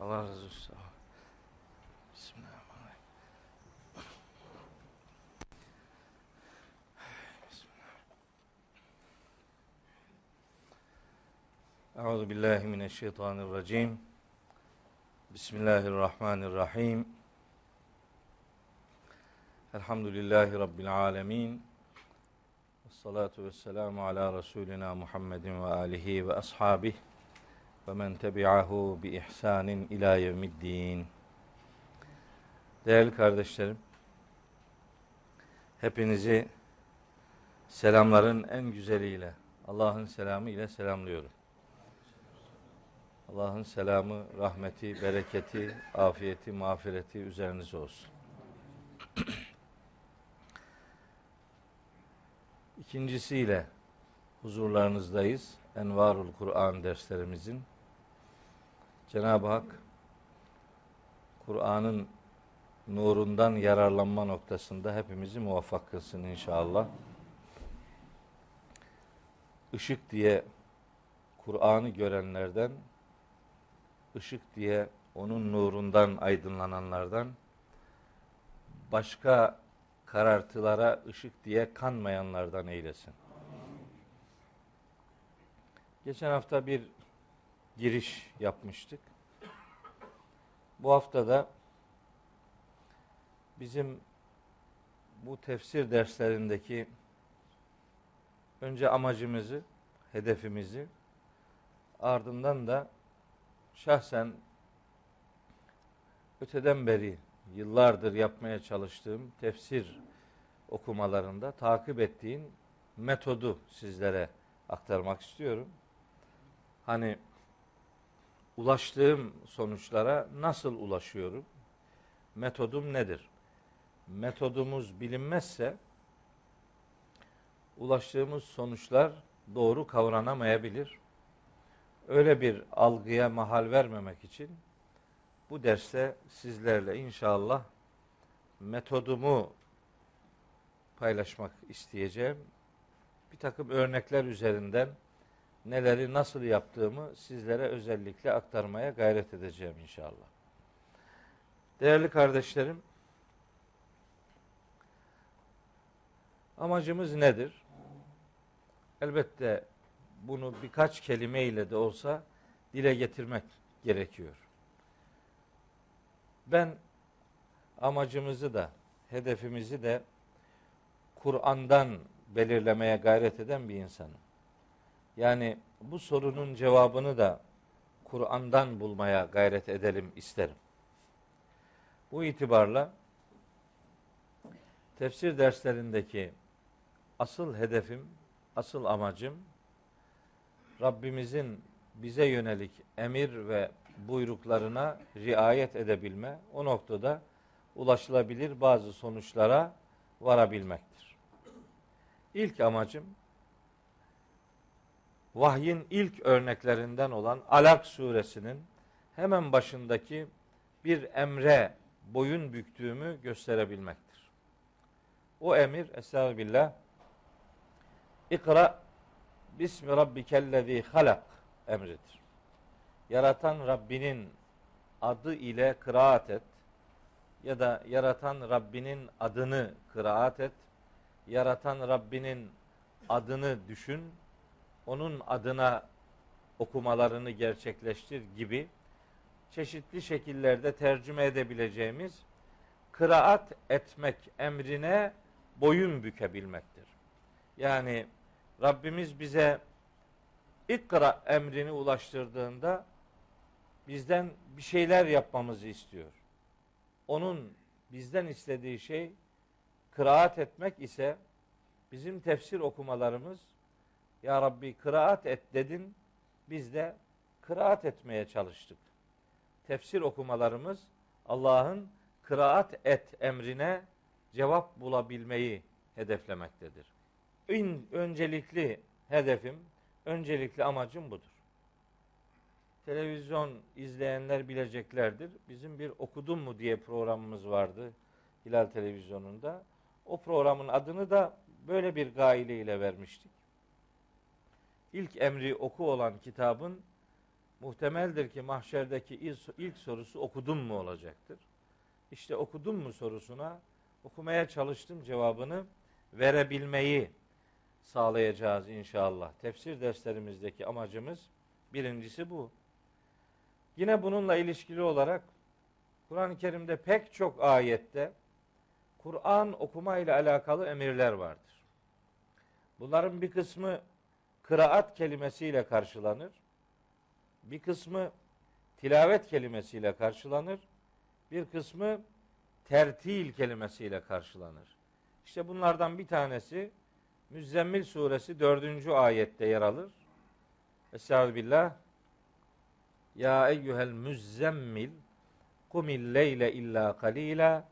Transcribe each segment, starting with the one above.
Allah razı olsun. Bismillahirrahmanirrahim. Euzu billahi mineşşeytanirracim. Bismillahirrahmanirrahim. Elhamdülillahi rabbil alamin. Essalatu vesselamu ala Resulina Muhammedin ve alihi ve ashabih men tebi'ahu bi ihsanin ila yevmiddin. Değerli kardeşlerim, hepinizi selamların en güzeliyle, Allah'ın selamı ile selamlıyorum. Allah'ın selamı, rahmeti, bereketi, afiyeti, mağfireti üzerinize olsun. İkincisiyle huzurlarınızdayız. Envarul Kur'an derslerimizin. Cenab-ı Hak Kur'an'ın nurundan yararlanma noktasında hepimizi muvaffak kılsın inşallah. Işık diye Kur'an'ı görenlerden, ışık diye onun nurundan aydınlananlardan, başka karartılara ışık diye kanmayanlardan eylesin. Geçen hafta bir giriş yapmıştık. Bu hafta da bizim bu tefsir derslerindeki önce amacımızı, hedefimizi ardından da şahsen öteden beri yıllardır yapmaya çalıştığım tefsir okumalarında takip ettiğim metodu sizlere aktarmak istiyorum. Hani ulaştığım sonuçlara nasıl ulaşıyorum? Metodum nedir? Metodumuz bilinmezse ulaştığımız sonuçlar doğru kavranamayabilir. Öyle bir algıya mahal vermemek için bu derste sizlerle inşallah metodumu paylaşmak isteyeceğim. Bir takım örnekler üzerinden neleri nasıl yaptığımı sizlere özellikle aktarmaya gayret edeceğim inşallah. Değerli kardeşlerim, amacımız nedir? Elbette bunu birkaç kelimeyle de olsa dile getirmek gerekiyor. Ben amacımızı da hedefimizi de Kur'an'dan belirlemeye gayret eden bir insanım. Yani bu sorunun cevabını da Kur'an'dan bulmaya gayret edelim isterim. Bu itibarla tefsir derslerindeki asıl hedefim, asıl amacım Rabbimizin bize yönelik emir ve buyruklarına riayet edebilme, o noktada ulaşılabilir bazı sonuçlara varabilmektir. İlk amacım vahyin ilk örneklerinden olan Alak suresinin hemen başındaki bir emre boyun büktüğümü gösterebilmektir. O emir Estağfirullah İkra Bismi Rabbikellezi halak emridir. Yaratan Rabbinin adı ile kıraat et ya da yaratan Rabbinin adını kıraat et. Yaratan Rabbinin adını düşün onun adına okumalarını gerçekleştir gibi çeşitli şekillerde tercüme edebileceğimiz kıraat etmek emrine boyun bükebilmektir. Yani Rabbimiz bize ikra emrini ulaştırdığında bizden bir şeyler yapmamızı istiyor. Onun bizden istediği şey kıraat etmek ise bizim tefsir okumalarımız ya Rabbi kıraat et dedin. Biz de kıraat etmeye çalıştık. Tefsir okumalarımız Allah'ın kıraat et emrine cevap bulabilmeyi hedeflemektedir. Ön, öncelikli hedefim, öncelikli amacım budur. Televizyon izleyenler bileceklerdir. Bizim bir okudum mu diye programımız vardı Hilal Televizyonu'nda. O programın adını da böyle bir gaile ile vermiştik ilk emri oku olan kitabın muhtemeldir ki mahşerdeki ilk sorusu okudun mu olacaktır. İşte okudun mu sorusuna okumaya çalıştım cevabını verebilmeyi sağlayacağız inşallah. Tefsir derslerimizdeki amacımız birincisi bu. Yine bununla ilişkili olarak Kur'an-ı Kerim'de pek çok ayette Kur'an okuma ile alakalı emirler vardır. Bunların bir kısmı kıraat kelimesiyle karşılanır. Bir kısmı tilavet kelimesiyle karşılanır. Bir kısmı tertil kelimesiyle karşılanır. İşte bunlardan bir tanesi Müzzemmil suresi dördüncü ayette yer alır. Estağfirullah. Ya eyyuhel müzzemmil kumil leyle illa kalila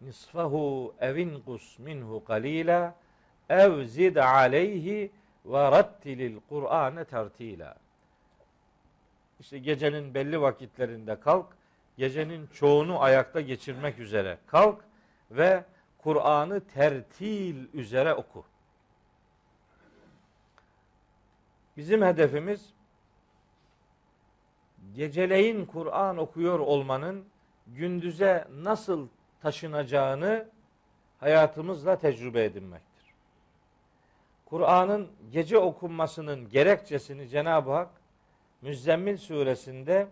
nisfahu evin kus minhu kalila ev zid aleyhi ve rattilil Kur'ane tertila. İşte gecenin belli vakitlerinde kalk, gecenin çoğunu ayakta geçirmek üzere kalk ve Kur'an'ı tertil üzere oku. Bizim hedefimiz geceleyin Kur'an okuyor olmanın gündüze nasıl taşınacağını hayatımızla tecrübe edinmektir. Kur'an'ın gece okunmasının gerekçesini Cenab-ı Hak Müzzemmil suresinde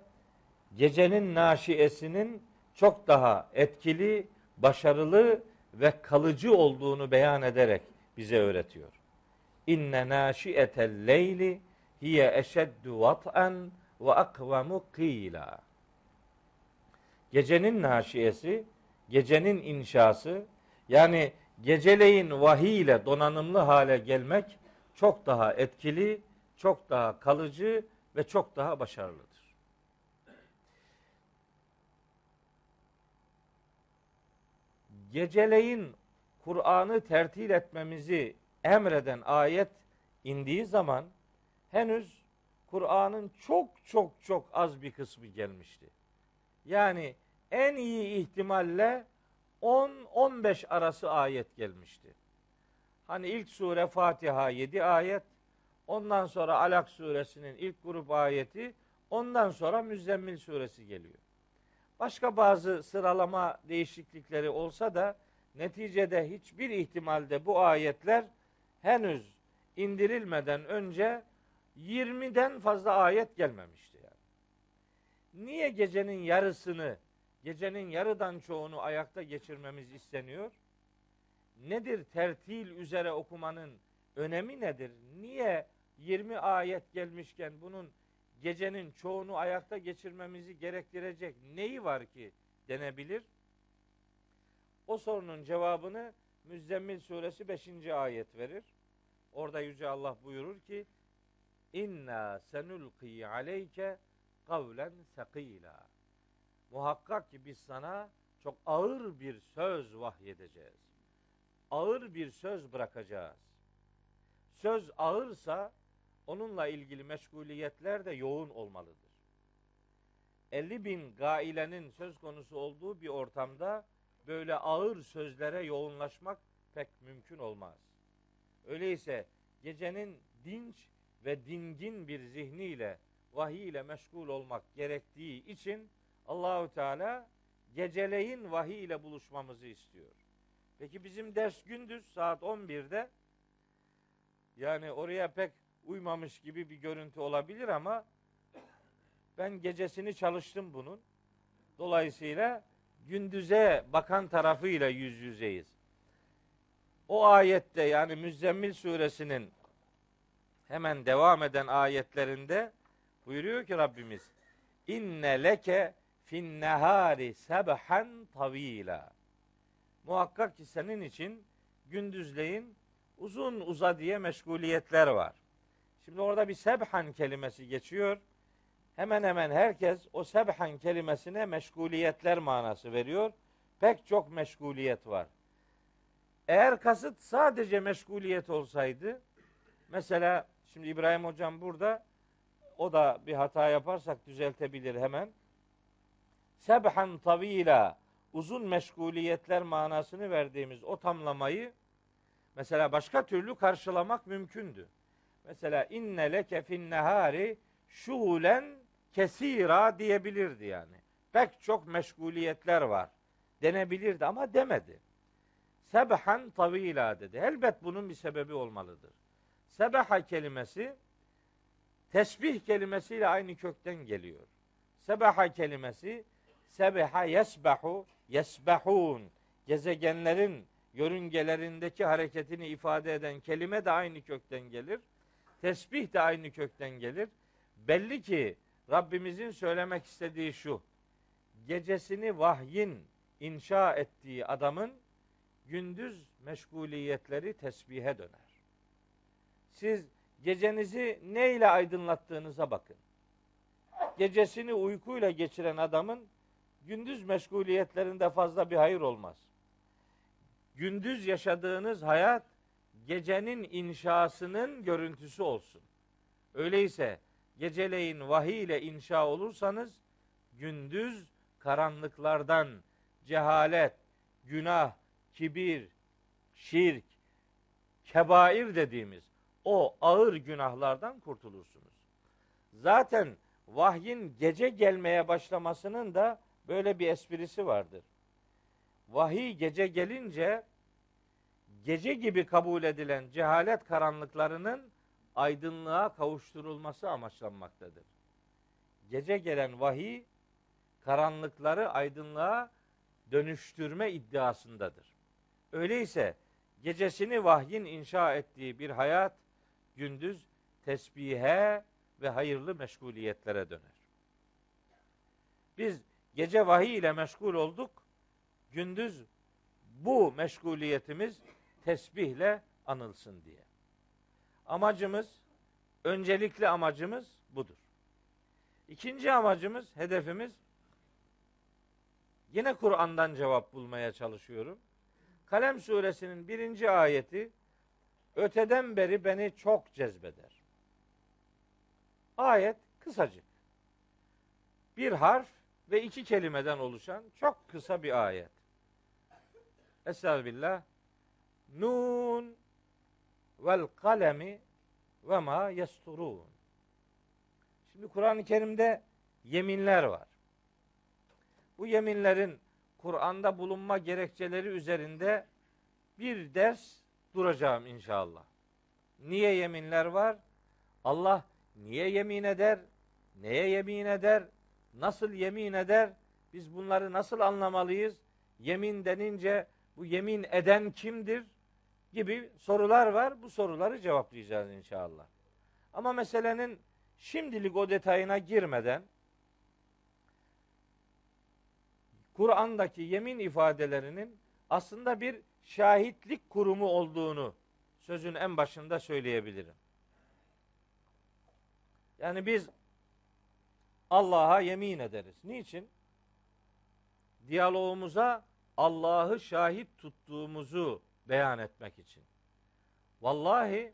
gecenin naşiyesinin çok daha etkili, başarılı ve kalıcı olduğunu beyan ederek bize öğretiyor. İnne naşiyetel leyli hiye eşeddu vat'an ve akvamu qila. Gecenin naşiyesi, gecenin inşası, yani geceleyin vahiy ile donanımlı hale gelmek çok daha etkili, çok daha kalıcı ve çok daha başarılıdır. Geceleyin Kur'an'ı tertil etmemizi emreden ayet indiği zaman henüz Kur'an'ın çok çok çok az bir kısmı gelmişti. Yani en iyi ihtimalle 10-15 arası ayet gelmişti. Hani ilk sure Fatiha 7 ayet, ondan sonra Alak suresinin ilk grup ayeti, ondan sonra Müzzemmil suresi geliyor. Başka bazı sıralama değişiklikleri olsa da neticede hiçbir ihtimalde bu ayetler henüz indirilmeden önce 20'den fazla ayet gelmemişti yani. Niye gecenin yarısını, gecenin yarıdan çoğunu ayakta geçirmemiz isteniyor? Nedir tertil üzere okumanın önemi nedir? Niye 20 ayet gelmişken bunun gecenin çoğunu ayakta geçirmemizi gerektirecek neyi var ki denebilir? O sorunun cevabını Müzzemmil suresi 5. ayet verir. Orada Yüce Allah buyurur ki İnna senulqi aleyke kavlen sekila. Muhakkak ki biz sana çok ağır bir söz vahyedeceğiz. Ağır bir söz bırakacağız. Söz ağırsa onunla ilgili meşguliyetler de yoğun olmalıdır. 50 bin gailenin söz konusu olduğu bir ortamda böyle ağır sözlere yoğunlaşmak pek mümkün olmaz. Öyleyse gecenin dinç ve dingin bir zihniyle vahiy ile meşgul olmak gerektiği için Allahü Teala geceleyin vahiy ile buluşmamızı istiyor. Peki bizim ders gündüz saat 11'de yani oraya pek uymamış gibi bir görüntü olabilir ama ben gecesini çalıştım bunun. Dolayısıyla gündüze bakan tarafıyla yüz yüzeyiz. O ayette yani Müzzemmil suresinin hemen devam eden ayetlerinde buyuruyor ki Rabbimiz inne leke fin nehari sebhan tavila muhakkak ki senin için gündüzleyin uzun uza diye meşguliyetler var. Şimdi orada bir sebhan kelimesi geçiyor. Hemen hemen herkes o sebhan kelimesine meşguliyetler manası veriyor. Pek çok meşguliyet var. Eğer kasıt sadece meşguliyet olsaydı mesela Şimdi İbrahim hocam burada o da bir hata yaparsak düzeltebilir hemen. Sebhan tavila uzun meşguliyetler manasını verdiğimiz o tamlamayı mesela başka türlü karşılamak mümkündü. Mesela inne leke fin nehari şuhulen kesira diyebilirdi yani. Pek çok meşguliyetler var denebilirdi ama demedi. Sebhan tavila dedi. Elbet bunun bir sebebi olmalıdır. Sebaha kelimesi tesbih kelimesiyle aynı kökten geliyor. Sebaha kelimesi sebeha yesbahu yesbahun gezegenlerin yörüngelerindeki hareketini ifade eden kelime de aynı kökten gelir. Tesbih de aynı kökten gelir. Belli ki Rabbimizin söylemek istediği şu. Gecesini vahyin inşa ettiği adamın gündüz meşguliyetleri tesbihe döner. Siz gecenizi ne ile aydınlattığınıza bakın. Gecesini uykuyla geçiren adamın gündüz meşguliyetlerinde fazla bir hayır olmaz. Gündüz yaşadığınız hayat gecenin inşasının görüntüsü olsun. Öyleyse geceleyin vahiy ile inşa olursanız gündüz karanlıklardan cehalet, günah, kibir, şirk, kebair dediğimiz o ağır günahlardan kurtulursunuz. Zaten vahyin gece gelmeye başlamasının da böyle bir esprisi vardır. Vahiy gece gelince gece gibi kabul edilen cehalet karanlıklarının aydınlığa kavuşturulması amaçlanmaktadır. Gece gelen vahiy karanlıkları aydınlığa dönüştürme iddiasındadır. Öyleyse gecesini vahyin inşa ettiği bir hayat gündüz tesbihe ve hayırlı meşguliyetlere döner. Biz gece vahiy ile meşgul olduk. Gündüz bu meşguliyetimiz tesbihle anılsın diye. Amacımız, öncelikli amacımız budur. İkinci amacımız, hedefimiz yine Kur'an'dan cevap bulmaya çalışıyorum. Kalem suresinin birinci ayeti öteden beri beni çok cezbeder. Ayet kısacık. Bir harf ve iki kelimeden oluşan çok kısa bir ayet. Estağfirullah. Nun vel kalemi ve ma yesturun. Şimdi Kur'an-ı Kerim'de yeminler var. Bu yeminlerin Kur'an'da bulunma gerekçeleri üzerinde bir ders duracağım inşallah. Niye yeminler var? Allah niye yemin eder? Neye yemin eder? Nasıl yemin eder? Biz bunları nasıl anlamalıyız? Yemin denince bu yemin eden kimdir? Gibi sorular var. Bu soruları cevaplayacağız inşallah. Ama meselenin şimdilik o detayına girmeden Kur'an'daki yemin ifadelerinin aslında bir şahitlik kurumu olduğunu sözün en başında söyleyebilirim. Yani biz Allah'a yemin ederiz. Niçin? Diyalogumuza Allah'ı şahit tuttuğumuzu beyan etmek için. Vallahi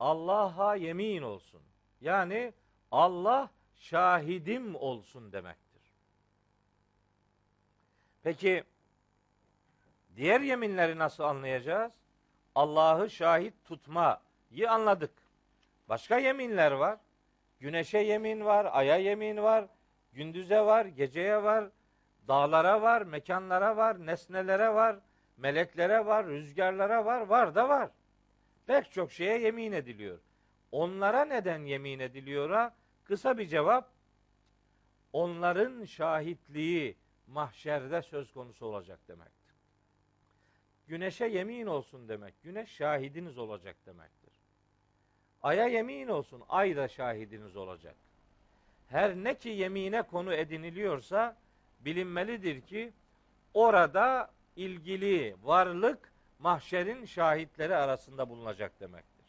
Allah'a yemin olsun. Yani Allah şahidim olsun demektir. Peki diğer yeminleri nasıl anlayacağız? Allah'ı şahit tutmayı anladık. Başka yeminler var. Güneşe yemin var, aya yemin var, gündüze var, geceye var, dağlara var, mekanlara var, nesnelere var, meleklere var, rüzgarlara var, var da var. Pek çok şeye yemin ediliyor. Onlara neden yemin ediliyor'a kısa bir cevap. Onların şahitliği mahşerde söz konusu olacak demektir. Güneşe yemin olsun demek. Güneş şahidiniz olacak demektir. Aya yemin olsun. Ay da şahidiniz olacak. Her ne ki yemine konu ediniliyorsa bilinmelidir ki orada ilgili varlık mahşerin şahitleri arasında bulunacak demektir.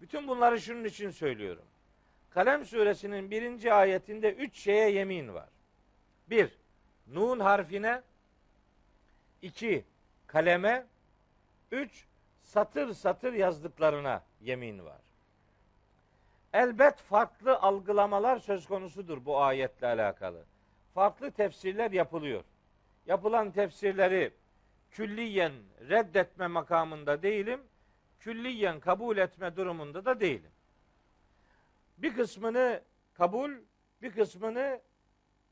Bütün bunları şunun için söylüyorum. Kalem suresinin birinci ayetinde üç şeye yemin var. Bir, nun harfine, iki, kaleme, üç, satır satır yazdıklarına yemin var. Elbet farklı algılamalar söz konusudur bu ayetle alakalı. Farklı tefsirler yapılıyor. Yapılan tefsirleri külliyen reddetme makamında değilim, külliyen kabul etme durumunda da değilim. Bir kısmını kabul, bir kısmını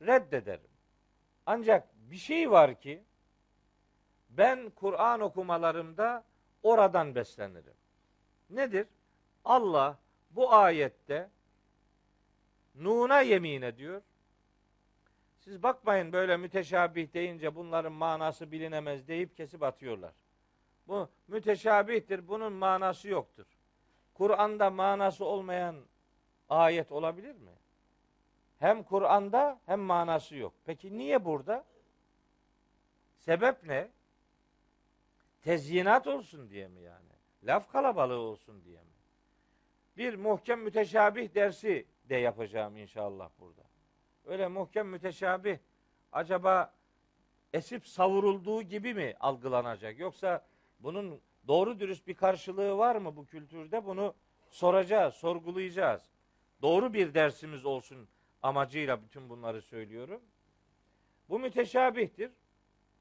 reddederim. Ancak bir şey var ki ben Kur'an okumalarımda oradan beslenirim. Nedir? Allah bu ayette Nun'a yemin ediyor. Siz bakmayın böyle müteşabih deyince bunların manası bilinemez deyip kesip atıyorlar. Bu müteşabihtir. Bunun manası yoktur. Kur'an'da manası olmayan ayet olabilir mi? Hem Kur'an'da hem manası yok. Peki niye burada? Sebep ne? Tezyinat olsun diye mi yani? Laf kalabalığı olsun diye mi? Bir muhkem müteşabih dersi de yapacağım inşallah burada. Öyle muhkem müteşabih acaba esip savurulduğu gibi mi algılanacak? Yoksa bunun doğru dürüst bir karşılığı var mı bu kültürde? Bunu soracağız, sorgulayacağız. Doğru bir dersimiz olsun amacıyla bütün bunları söylüyorum. Bu müteşabihtir.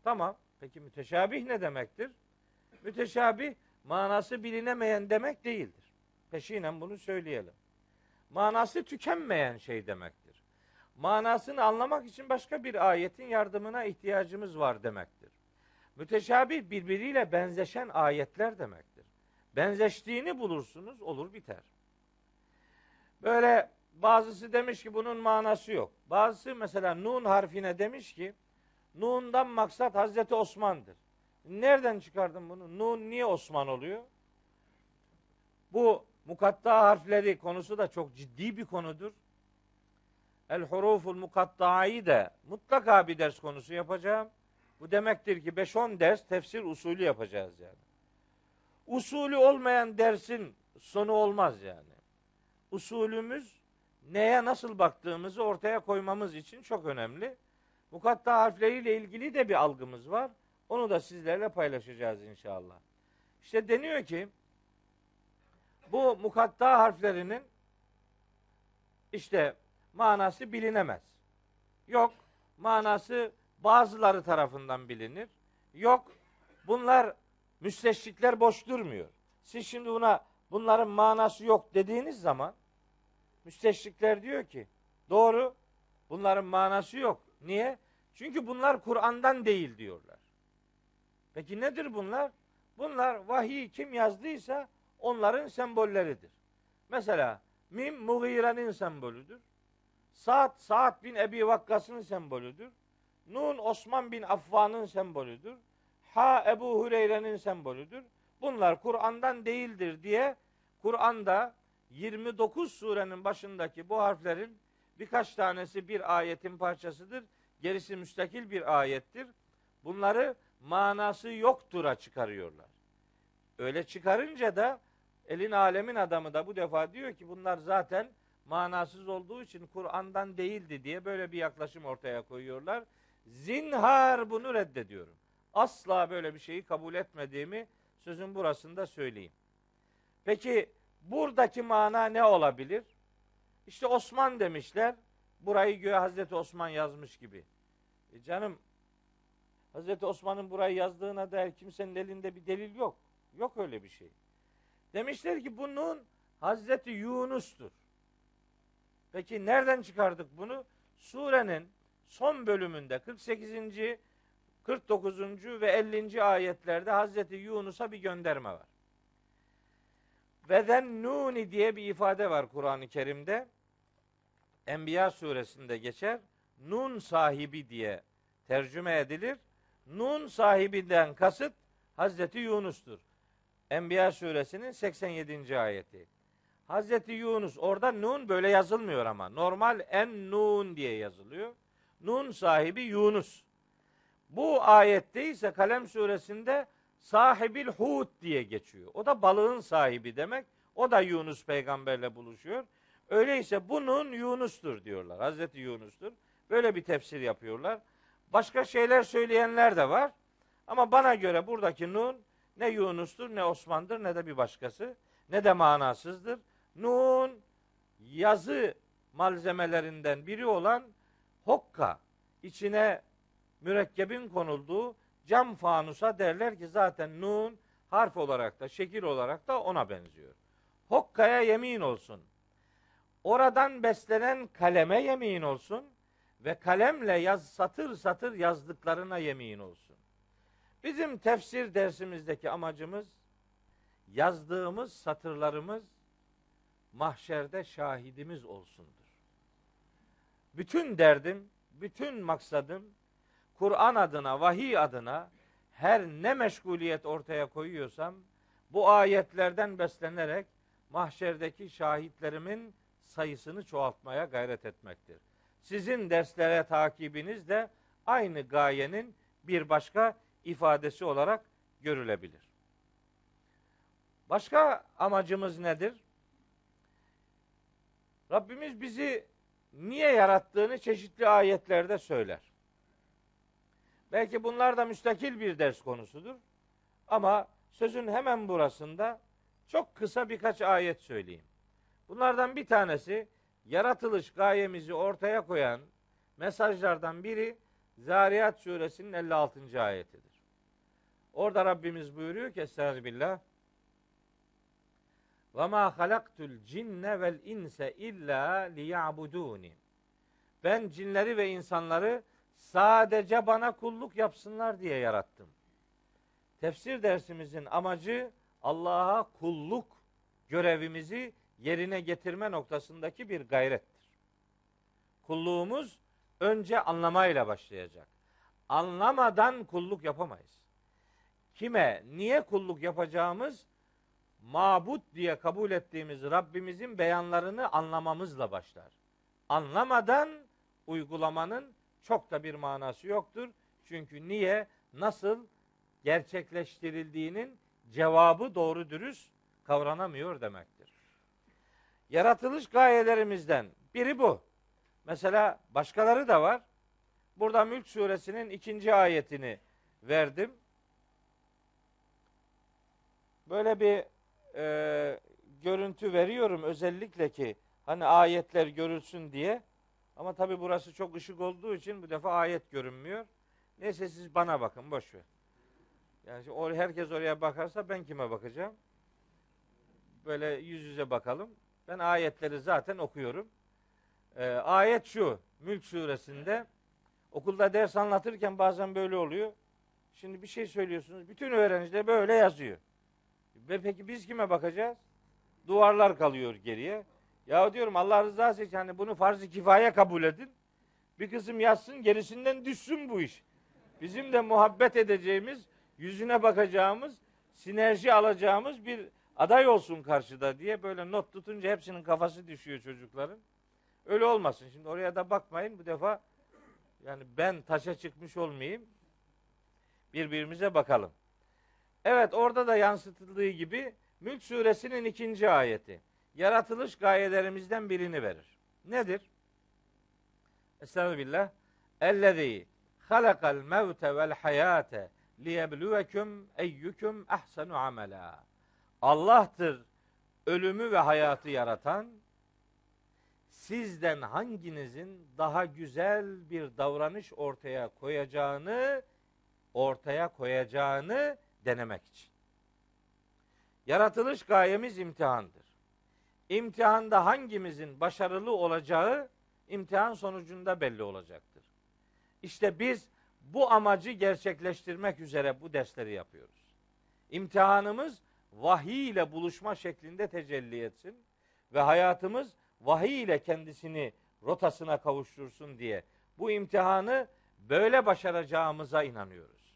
Tamam. Peki müteşabih ne demektir? Müteşabih manası bilinemeyen demek değildir. Peşinen bunu söyleyelim. Manası tükenmeyen şey demektir. Manasını anlamak için başka bir ayetin yardımına ihtiyacımız var demektir. Müteşabih birbiriyle benzeşen ayetler demektir. Benzeştiğini bulursunuz olur biter. Böyle bazısı demiş ki bunun manası yok. Bazısı mesela nun harfine demiş ki Nun'dan maksat Hazreti Osman'dır. Nereden çıkardın bunu? Nun niye Osman oluyor? Bu mukatta harfleri konusu da çok ciddi bir konudur. El huruful mukatta'yı da mutlaka bir ders konusu yapacağım. Bu demektir ki 5-10 ders tefsir usulü yapacağız yani. Usulü olmayan dersin sonu olmaz yani. Usulümüz neye nasıl baktığımızı ortaya koymamız için çok önemli. Mukatta harfleriyle ilgili de bir algımız var. Onu da sizlerle paylaşacağız inşallah. İşte deniyor ki bu mukatta harflerinin işte manası bilinemez. Yok manası bazıları tarafından bilinir. Yok bunlar müsteşrikler boş durmuyor. Siz şimdi buna bunların manası yok dediğiniz zaman müsteşrikler diyor ki doğru bunların manası yok. Niye? Çünkü bunlar Kur'an'dan değil diyorlar. Peki nedir bunlar? Bunlar vahiy kim yazdıysa onların sembolleridir. Mesela Mim Mughire'nin sembolüdür. Saat Saat bin Ebi Vakkas'ın sembolüdür. Nun Osman bin Affan'ın sembolüdür. Ha Ebu Hureyre'nin sembolüdür. Bunlar Kur'an'dan değildir diye Kur'an'da 29 surenin başındaki bu harflerin birkaç tanesi bir ayetin parçasıdır. Gerisi müstakil bir ayettir. Bunları manası yoktura çıkarıyorlar. Öyle çıkarınca da elin alemin adamı da bu defa diyor ki bunlar zaten manasız olduğu için Kur'an'dan değildi diye böyle bir yaklaşım ortaya koyuyorlar. Zinhar bunu reddediyorum. Asla böyle bir şeyi kabul etmediğimi sözün burasında söyleyeyim. Peki buradaki mana ne olabilir? İşte Osman demişler. Burayı göğe Hazreti Osman yazmış gibi. E canım Hazreti Osman'ın burayı yazdığına dair kimsenin elinde bir delil yok. Yok öyle bir şey. Demişler ki bunun Hazreti Yunus'tur. Peki nereden çıkardık bunu? Surenin son bölümünde 48. 49. ve 50. ayetlerde Hazreti Yunus'a bir gönderme var. Ve nuni diye bir ifade var Kur'an-ı Kerim'de. Enbiya suresinde geçer. Nun sahibi diye tercüme edilir. Nun sahibinden kasıt Hazreti Yunus'tur. Enbiya suresinin 87. ayeti. Hazreti Yunus orada nun böyle yazılmıyor ama. Normal en nun diye yazılıyor. Nun sahibi Yunus. Bu ayette ise Kalem suresinde sahibil hut diye geçiyor. O da balığın sahibi demek. O da Yunus peygamberle buluşuyor. Öyleyse bu Nun Yunus'tur diyorlar. Hazreti Yunus'tur. Böyle bir tefsir yapıyorlar. Başka şeyler söyleyenler de var. Ama bana göre buradaki Nun ne Yunus'tur ne Osman'dır ne de bir başkası. Ne de manasızdır. Nun yazı malzemelerinden biri olan hokka içine mürekkebin konulduğu cam fanusa derler ki zaten nun harf olarak da şekil olarak da ona benziyor. Hokkaya yemin olsun. oradan beslenen kaleme yemin olsun ve kalemle yaz satır satır yazdıklarına yemin olsun. Bizim tefsir dersimizdeki amacımız yazdığımız satırlarımız mahşerde şahidimiz olsundur. Bütün derdim, bütün maksadım Kur'an adına, vahiy adına her ne meşguliyet ortaya koyuyorsam bu ayetlerden beslenerek mahşerdeki şahitlerimin sayısını çoğaltmaya gayret etmektir. Sizin derslere takibiniz de aynı gayenin bir başka ifadesi olarak görülebilir. Başka amacımız nedir? Rabbimiz bizi niye yarattığını çeşitli ayetlerde söyler. Belki bunlar da müstakil bir ders konusudur. Ama sözün hemen burasında çok kısa birkaç ayet söyleyeyim. Bunlardan bir tanesi yaratılış gayemizi ortaya koyan mesajlardan biri Zariyat suresinin 56. ayetidir. Orada Rabbimiz buyuruyor ki Estağfirullah ve ma halaktul cinne vel inse illa liya'buduni. Ben cinleri ve insanları sadece bana kulluk yapsınlar diye yarattım. Tefsir dersimizin amacı Allah'a kulluk görevimizi yerine getirme noktasındaki bir gayrettir. Kulluğumuz önce anlamayla başlayacak. Anlamadan kulluk yapamayız. Kime, niye kulluk yapacağımız mabut diye kabul ettiğimiz Rabbimizin beyanlarını anlamamızla başlar. Anlamadan uygulamanın çok da bir manası yoktur. Çünkü niye, nasıl gerçekleştirildiğinin cevabı doğru dürüst kavranamıyor demektir. Yaratılış gayelerimizden biri bu. Mesela başkaları da var. Burada Mülk suresinin ikinci ayetini verdim. Böyle bir e, görüntü veriyorum özellikle ki hani ayetler görülsün diye. Ama tabi burası çok ışık olduğu için bu defa ayet görünmüyor. Neyse siz bana bakın boş ver. Yani or herkes oraya bakarsa ben kime bakacağım? Böyle yüz yüze bakalım. Ben ayetleri zaten okuyorum. Ee, ayet şu. Mülk suresinde okulda ders anlatırken bazen böyle oluyor. Şimdi bir şey söylüyorsunuz. Bütün öğrenciler böyle yazıyor. Ve peki biz kime bakacağız? Duvarlar kalıyor geriye. Ya diyorum Allah rızası için hani bunu farz-ı kifaya kabul edin. Bir kısım yazsın gerisinden düşsün bu iş. Bizim de muhabbet edeceğimiz, yüzüne bakacağımız, sinerji alacağımız bir aday olsun karşıda diye böyle not tutunca hepsinin kafası düşüyor çocukların. Öyle olmasın. Şimdi oraya da bakmayın bu defa yani ben taşa çıkmış olmayayım. Birbirimize bakalım. Evet orada da yansıtıldığı gibi Mülk suresinin ikinci ayeti. Yaratılış gayelerimizden birini verir. Nedir? Estağfirullah. Ellezî halakal mevte vel hayate liyebluvekum eyyukum ahsenu amela. Allah'tır ölümü ve hayatı yaratan, sizden hanginizin daha güzel bir davranış ortaya koyacağını ortaya koyacağını denemek için. Yaratılış gayemiz imtihandır. İmtihanda hangimizin başarılı olacağı imtihan sonucunda belli olacaktır. İşte biz bu amacı gerçekleştirmek üzere bu dersleri yapıyoruz. İmtihanımız vahiy ile buluşma şeklinde tecelli etsin ve hayatımız vahiy ile kendisini rotasına kavuştursun diye bu imtihanı böyle başaracağımıza inanıyoruz.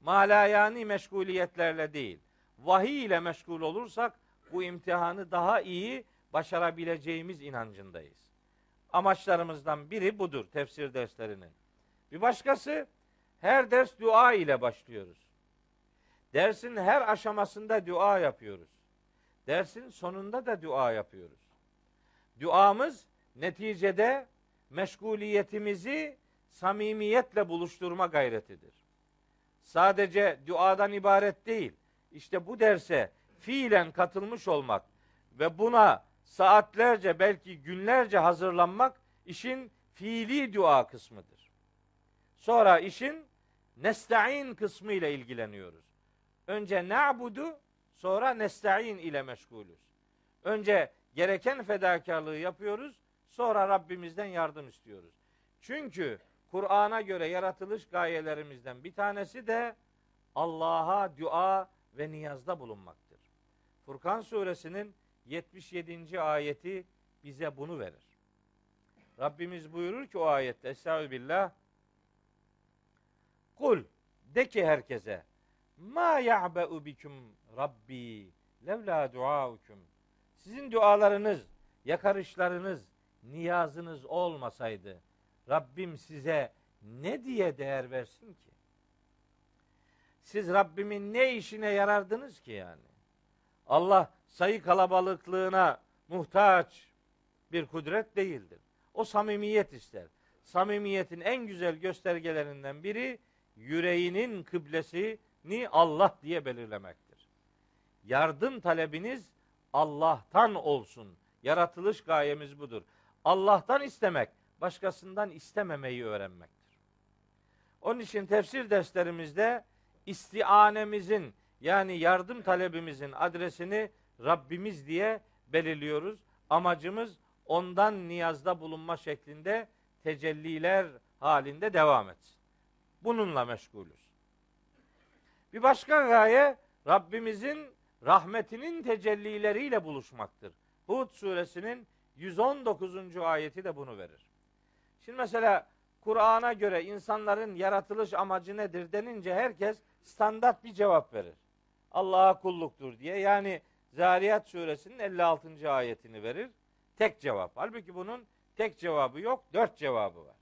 Malayani meşguliyetlerle değil, vahiy ile meşgul olursak bu imtihanı daha iyi başarabileceğimiz inancındayız. Amaçlarımızdan biri budur tefsir derslerinin. Bir başkası her ders dua ile başlıyoruz. Dersin her aşamasında dua yapıyoruz. Dersin sonunda da dua yapıyoruz. Duamız neticede meşguliyetimizi samimiyetle buluşturma gayretidir. Sadece duadan ibaret değil. İşte bu derse fiilen katılmış olmak ve buna saatlerce belki günlerce hazırlanmak işin fiili dua kısmıdır. Sonra işin nesta'in kısmı ile ilgileniyoruz. Önce na'budu sonra nesta'in ile meşgulüz. Önce gereken fedakarlığı yapıyoruz. Sonra Rabbimizden yardım istiyoruz. Çünkü Kur'an'a göre yaratılış gayelerimizden bir tanesi de Allah'a dua ve niyazda bulunmaktır. Furkan suresinin 77. ayeti bize bunu verir. Rabbimiz buyurur ki o ayette Estağfirullah Kul de ki herkese Ma ya'be'u bikum Rabbi levla duaukum Sizin dualarınız, yakarışlarınız, niyazınız olmasaydı Rabbim size ne diye değer versin ki? Siz Rabbimin ne işine yarardınız ki yani? Allah sayı kalabalıklığına muhtaç bir kudret değildir. O samimiyet ister. Samimiyetin en güzel göstergelerinden biri yüreğinin kıblesini Allah diye belirlemektir. Yardım talebiniz Allah'tan olsun. Yaratılış gayemiz budur. Allah'tan istemek, başkasından istememeyi öğrenmektir. Onun için tefsir derslerimizde istianemizin yani yardım talebimizin adresini Rabbimiz diye belirliyoruz. Amacımız ondan niyazda bulunma şeklinde tecelliler halinde devam etsin. Bununla meşgulüz. Bir başka gaye Rabbimizin rahmetinin tecellileriyle buluşmaktır. Hud suresinin 119. ayeti de bunu verir. Şimdi mesela Kur'an'a göre insanların yaratılış amacı nedir denince herkes standart bir cevap verir. Allah'a kulluktur diye. Yani Zariyat suresinin 56. ayetini verir. Tek cevap. Halbuki bunun tek cevabı yok, dört cevabı var.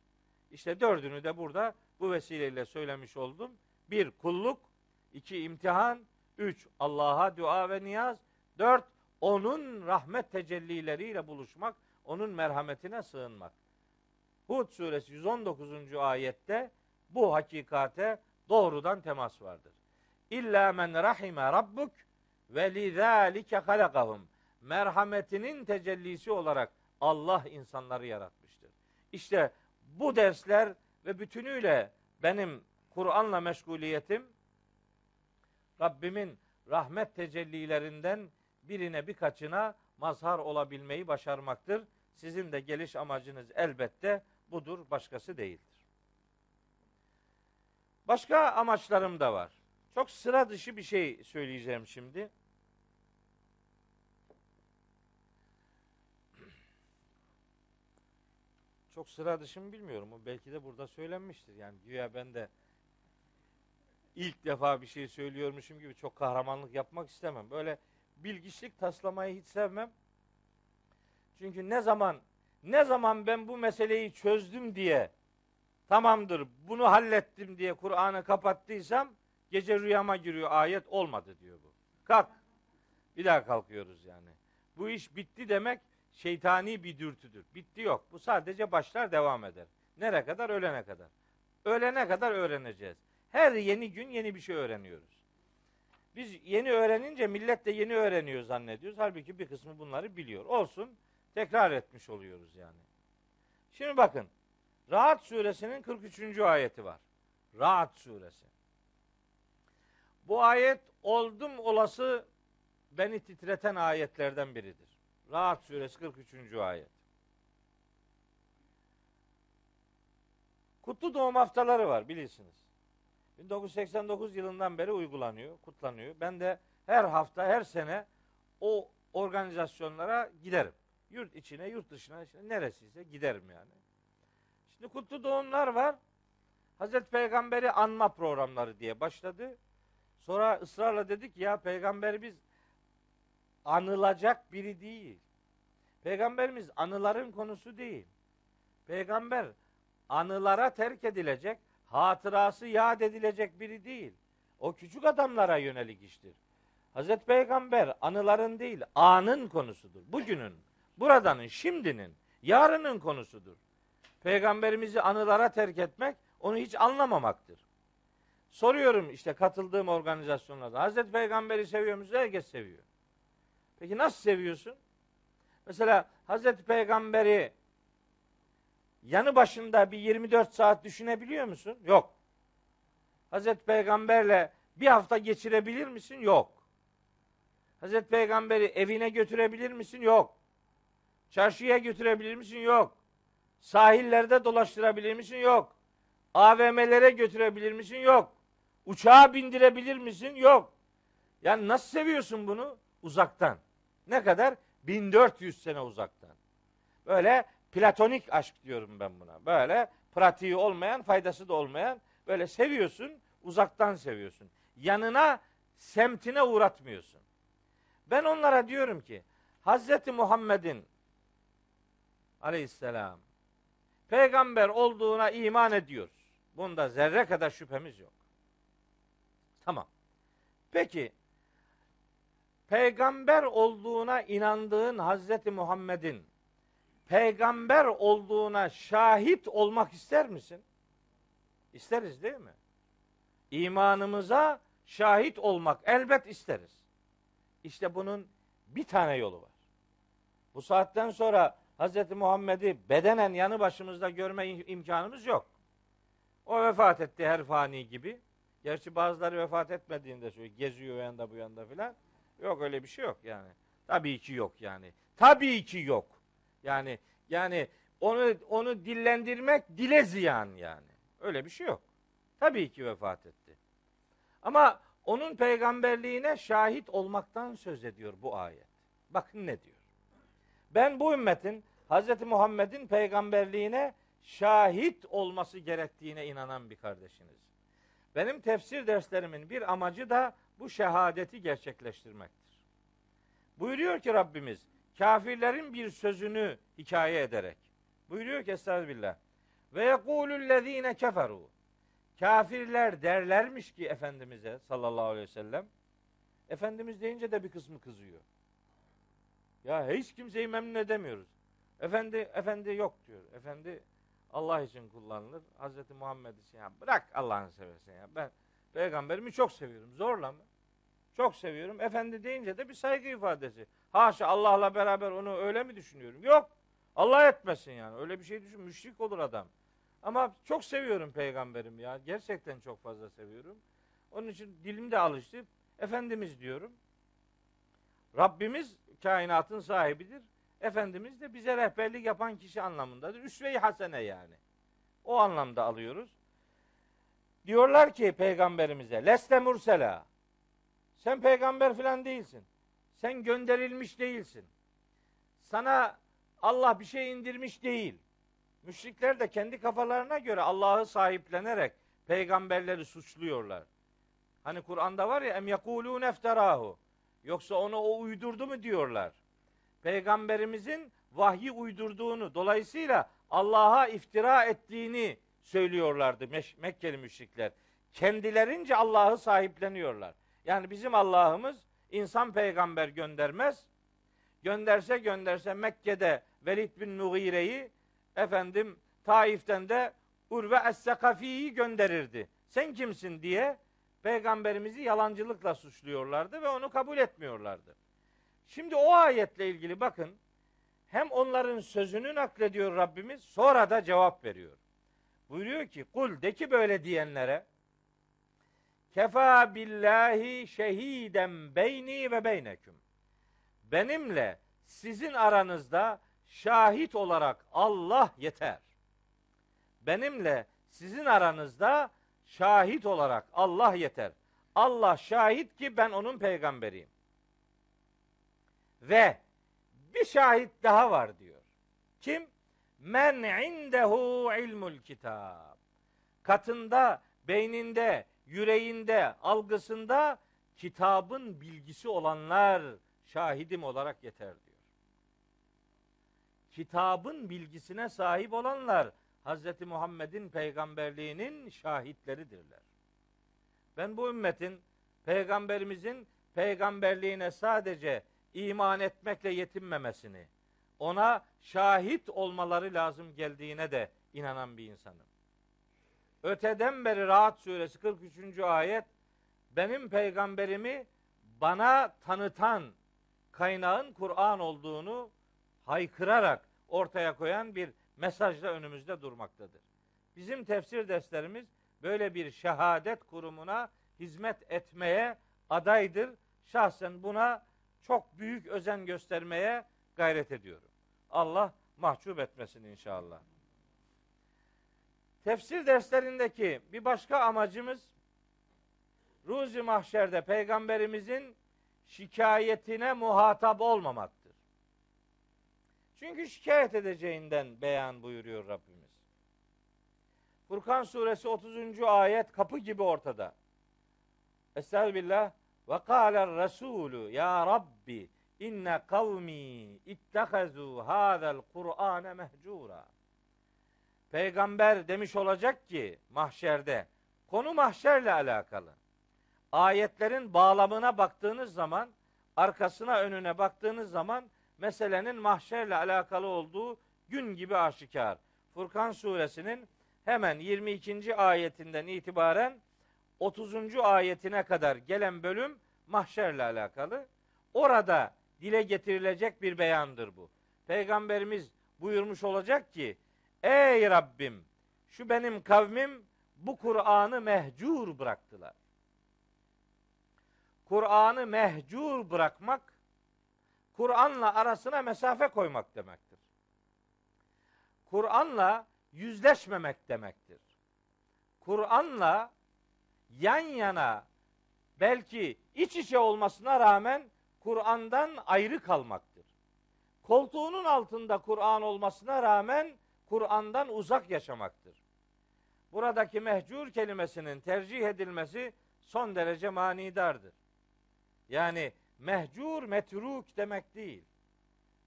İşte dördünü de burada bu vesileyle söylemiş oldum. Bir, kulluk. İki imtihan. Üç, Allah'a dua ve niyaz. Dört, onun rahmet tecellileriyle buluşmak, onun merhametine sığınmak. Hud suresi 119. ayette bu hakikate doğrudan temas vardır. İlla men rahime rabbuk ve lidâlike halakahum. Merhametinin tecellisi olarak Allah insanları yaratmıştır. İşte bu dersler ve bütünüyle benim Kur'an'la meşguliyetim Rabbimin rahmet tecellilerinden birine birkaçına mazhar olabilmeyi başarmaktır. Sizin de geliş amacınız elbette budur, başkası değildir. Başka amaçlarım da var. Çok sıra dışı bir şey söyleyeceğim şimdi. Çok sıra dışı mı bilmiyorum. Belki de burada söylenmiştir. Yani güya ben de ilk defa bir şey söylüyormuşum gibi çok kahramanlık yapmak istemem. Böyle bilgiçlik taslamayı hiç sevmem. Çünkü ne zaman ne zaman ben bu meseleyi çözdüm diye tamamdır bunu hallettim diye Kur'an'ı kapattıysam gece rüyama giriyor ayet olmadı diyor bu. Kalk. Bir daha kalkıyoruz yani. Bu iş bitti demek şeytani bir dürtüdür. Bitti yok. Bu sadece başlar devam eder. Nereye kadar? Ölene kadar. Ölene kadar öğreneceğiz. Her yeni gün yeni bir şey öğreniyoruz. Biz yeni öğrenince millet de yeni öğreniyor zannediyoruz. Halbuki bir kısmı bunları biliyor. Olsun tekrar etmiş oluyoruz yani. Şimdi bakın. Rahat suresinin 43. ayeti var. Rahat suresi. Bu ayet oldum olası beni titreten ayetlerden biridir. Rahat suresi 43. ayet. Kutlu doğum haftaları var bilirsiniz. 1989 yılından beri uygulanıyor, kutlanıyor. Ben de her hafta, her sene o organizasyonlara giderim. Yurt içine, yurt dışına, işte neresiyse giderim yani. Şimdi kutlu doğumlar var. Hazreti Peygamber'i anma programları diye başladı. Sonra ısrarla dedik ya peygamber biz anılacak biri değil. Peygamberimiz anıların konusu değil. Peygamber anılara terk edilecek, hatırası yad edilecek biri değil. O küçük adamlara yönelik iştir. Hazreti Peygamber anıların değil, anın konusudur. Bugünün, buradanın, şimdinin, yarının konusudur. Peygamberimizi anılara terk etmek, onu hiç anlamamaktır. Soruyorum işte katıldığım organizasyonlarda. Hazreti Peygamber'i seviyor musunuz? Herkes seviyor. Peki nasıl seviyorsun? Mesela Hazreti Peygamber'i yanı başında bir 24 saat düşünebiliyor musun? Yok. Hazreti Peygamberle bir hafta geçirebilir misin? Yok. Hazreti Peygamber'i evine götürebilir misin? Yok. Çarşıya götürebilir misin? Yok. Sahillerde dolaştırabilir misin? Yok. AVM'lere götürebilir misin? Yok. Uçağa bindirebilir misin? Yok. Yani nasıl seviyorsun bunu? Uzaktan. Ne kadar? 1400 sene uzaktan. Böyle platonik aşk diyorum ben buna. Böyle pratiği olmayan, faydası da olmayan böyle seviyorsun, uzaktan seviyorsun. Yanına, semtine uğratmıyorsun. Ben onlara diyorum ki Hazreti Muhammed'in aleyhisselam peygamber olduğuna iman ediyoruz. Bunda zerre kadar şüphemiz yok. Tamam. Peki peygamber olduğuna inandığın Hazreti Muhammed'in peygamber olduğuna şahit olmak ister misin? İsteriz değil mi? İmanımıza şahit olmak elbet isteriz. İşte bunun bir tane yolu var. Bu saatten sonra Hz. Muhammed'i bedenen yanı başımızda görme imkanımız yok. O vefat etti her fani gibi. Gerçi bazıları vefat etmediğinde söylüyor. Geziyor yanda bu yanda filan. Yok öyle bir şey yok yani. Tabii ki yok yani. Tabii ki yok. Yani yani onu onu dillendirmek dile ziyan yani. Öyle bir şey yok. Tabii ki vefat etti. Ama onun peygamberliğine şahit olmaktan söz ediyor bu ayet. Bakın ne diyor. Ben bu ümmetin Hz. Muhammed'in peygamberliğine şahit olması gerektiğine inanan bir kardeşiniz. Benim tefsir derslerimin bir amacı da bu şehadeti gerçekleştirmektir. Buyuruyor ki Rabbimiz kafirlerin bir sözünü hikaye ederek. Buyuruyor ki Estağfirullah. Ve yekulüllezine keferu. Kafirler derlermiş ki Efendimiz'e sallallahu aleyhi ve sellem. Efendimiz deyince de bir kısmı kızıyor. Ya hiç kimseyi memnun edemiyoruz. Efendi efendi yok diyor. Efendi Allah için kullanılır. Hazreti Muhammed için ya bırak Allah'ını seversen ya. Ben peygamberimi çok seviyorum. Zorla mı? Çok seviyorum. Efendi deyince de bir saygı ifadesi. Haşa Allah'la beraber onu öyle mi düşünüyorum? Yok. Allah etmesin yani. Öyle bir şey düşün. Müşrik olur adam. Ama çok seviyorum peygamberimi ya. Gerçekten çok fazla seviyorum. Onun için dilim de alıştı. Efendimiz diyorum. Rabbimiz kainatın sahibidir. Efendimiz de bize rehberlik yapan kişi anlamındadır. Üsve-i hasene yani. O anlamda alıyoruz. Diyorlar ki peygamberimize leste mursela. Sen peygamber filan değilsin. Sen gönderilmiş değilsin. Sana Allah bir şey indirmiş değil. Müşrikler de kendi kafalarına göre Allah'ı sahiplenerek peygamberleri suçluyorlar. Hani Kur'an'da var ya em yekulun efterahu. Yoksa onu o uydurdu mu diyorlar. Peygamberimizin vahyi uydurduğunu dolayısıyla Allah'a iftira ettiğini söylüyorlardı Mekkeli müşrikler. Kendilerince Allah'ı sahipleniyorlar. Yani bizim Allah'ımız insan peygamber göndermez. Gönderse gönderse Mekke'de Velid bin Mughire'yi efendim Taif'ten de Urve Es-Sekafi'yi gönderirdi. Sen kimsin diye peygamberimizi yalancılıkla suçluyorlardı ve onu kabul etmiyorlardı. Şimdi o ayetle ilgili bakın hem onların sözünü naklediyor Rabbimiz sonra da cevap veriyor. Buyuruyor ki kul de ki böyle diyenlere Kefa billahi şehiden beyni ve beyneküm. Benimle sizin aranızda şahit olarak Allah yeter. Benimle sizin aranızda şahit olarak Allah yeter. Allah şahit ki ben onun peygamberiyim. Ve bir şahit daha var diyor. Kim? Men indehu ilmul kitab. Katında, beyninde, yüreğinde, algısında kitabın bilgisi olanlar şahidim olarak yeter diyor. Kitabın bilgisine sahip olanlar Hz. Muhammed'in peygamberliğinin şahitleridirler. Ben bu ümmetin peygamberimizin peygamberliğine sadece iman etmekle yetinmemesini, ona şahit olmaları lazım geldiğine de inanan bir insanım. Öteden beri Rahat suresi 43. ayet benim peygamberimi bana tanıtan kaynağın Kur'an olduğunu haykırarak ortaya koyan bir mesajla önümüzde durmaktadır. Bizim tefsir derslerimiz böyle bir şehadet kurumuna hizmet etmeye adaydır. Şahsen buna çok büyük özen göstermeye gayret ediyorum. Allah mahcup etmesin inşallah. Tefsir derslerindeki bir başka amacımız Ruzi mahşerde peygamberimizin şikayetine muhatap olmamaktır. Çünkü şikayet edeceğinden beyan buyuruyor Rabbimiz. Furkan suresi 30. ayet kapı gibi ortada. Estağfirullah. Ve kâler Resulü ya Rabbi inne kavmi ittehazu hâzel Kur'ane mehcura. Peygamber demiş olacak ki mahşerde konu mahşerle alakalı. Ayetlerin bağlamına baktığınız zaman arkasına önüne baktığınız zaman meselenin mahşerle alakalı olduğu gün gibi aşikar. Furkan suresinin hemen 22. ayetinden itibaren 30. ayetine kadar gelen bölüm mahşerle alakalı. Orada dile getirilecek bir beyandır bu. Peygamberimiz buyurmuş olacak ki Ey Rabbim şu benim kavmim bu Kur'an'ı mehcur bıraktılar. Kur'an'ı mehcur bırakmak Kur'an'la arasına mesafe koymak demektir. Kur'an'la yüzleşmemek demektir. Kur'an'la yan yana belki iç içe olmasına rağmen Kur'an'dan ayrı kalmaktır. Koltuğunun altında Kur'an olmasına rağmen Kur'an'dan uzak yaşamaktır. Buradaki mehcur kelimesinin tercih edilmesi son derece manidardır. Yani mehcur metruk demek değil.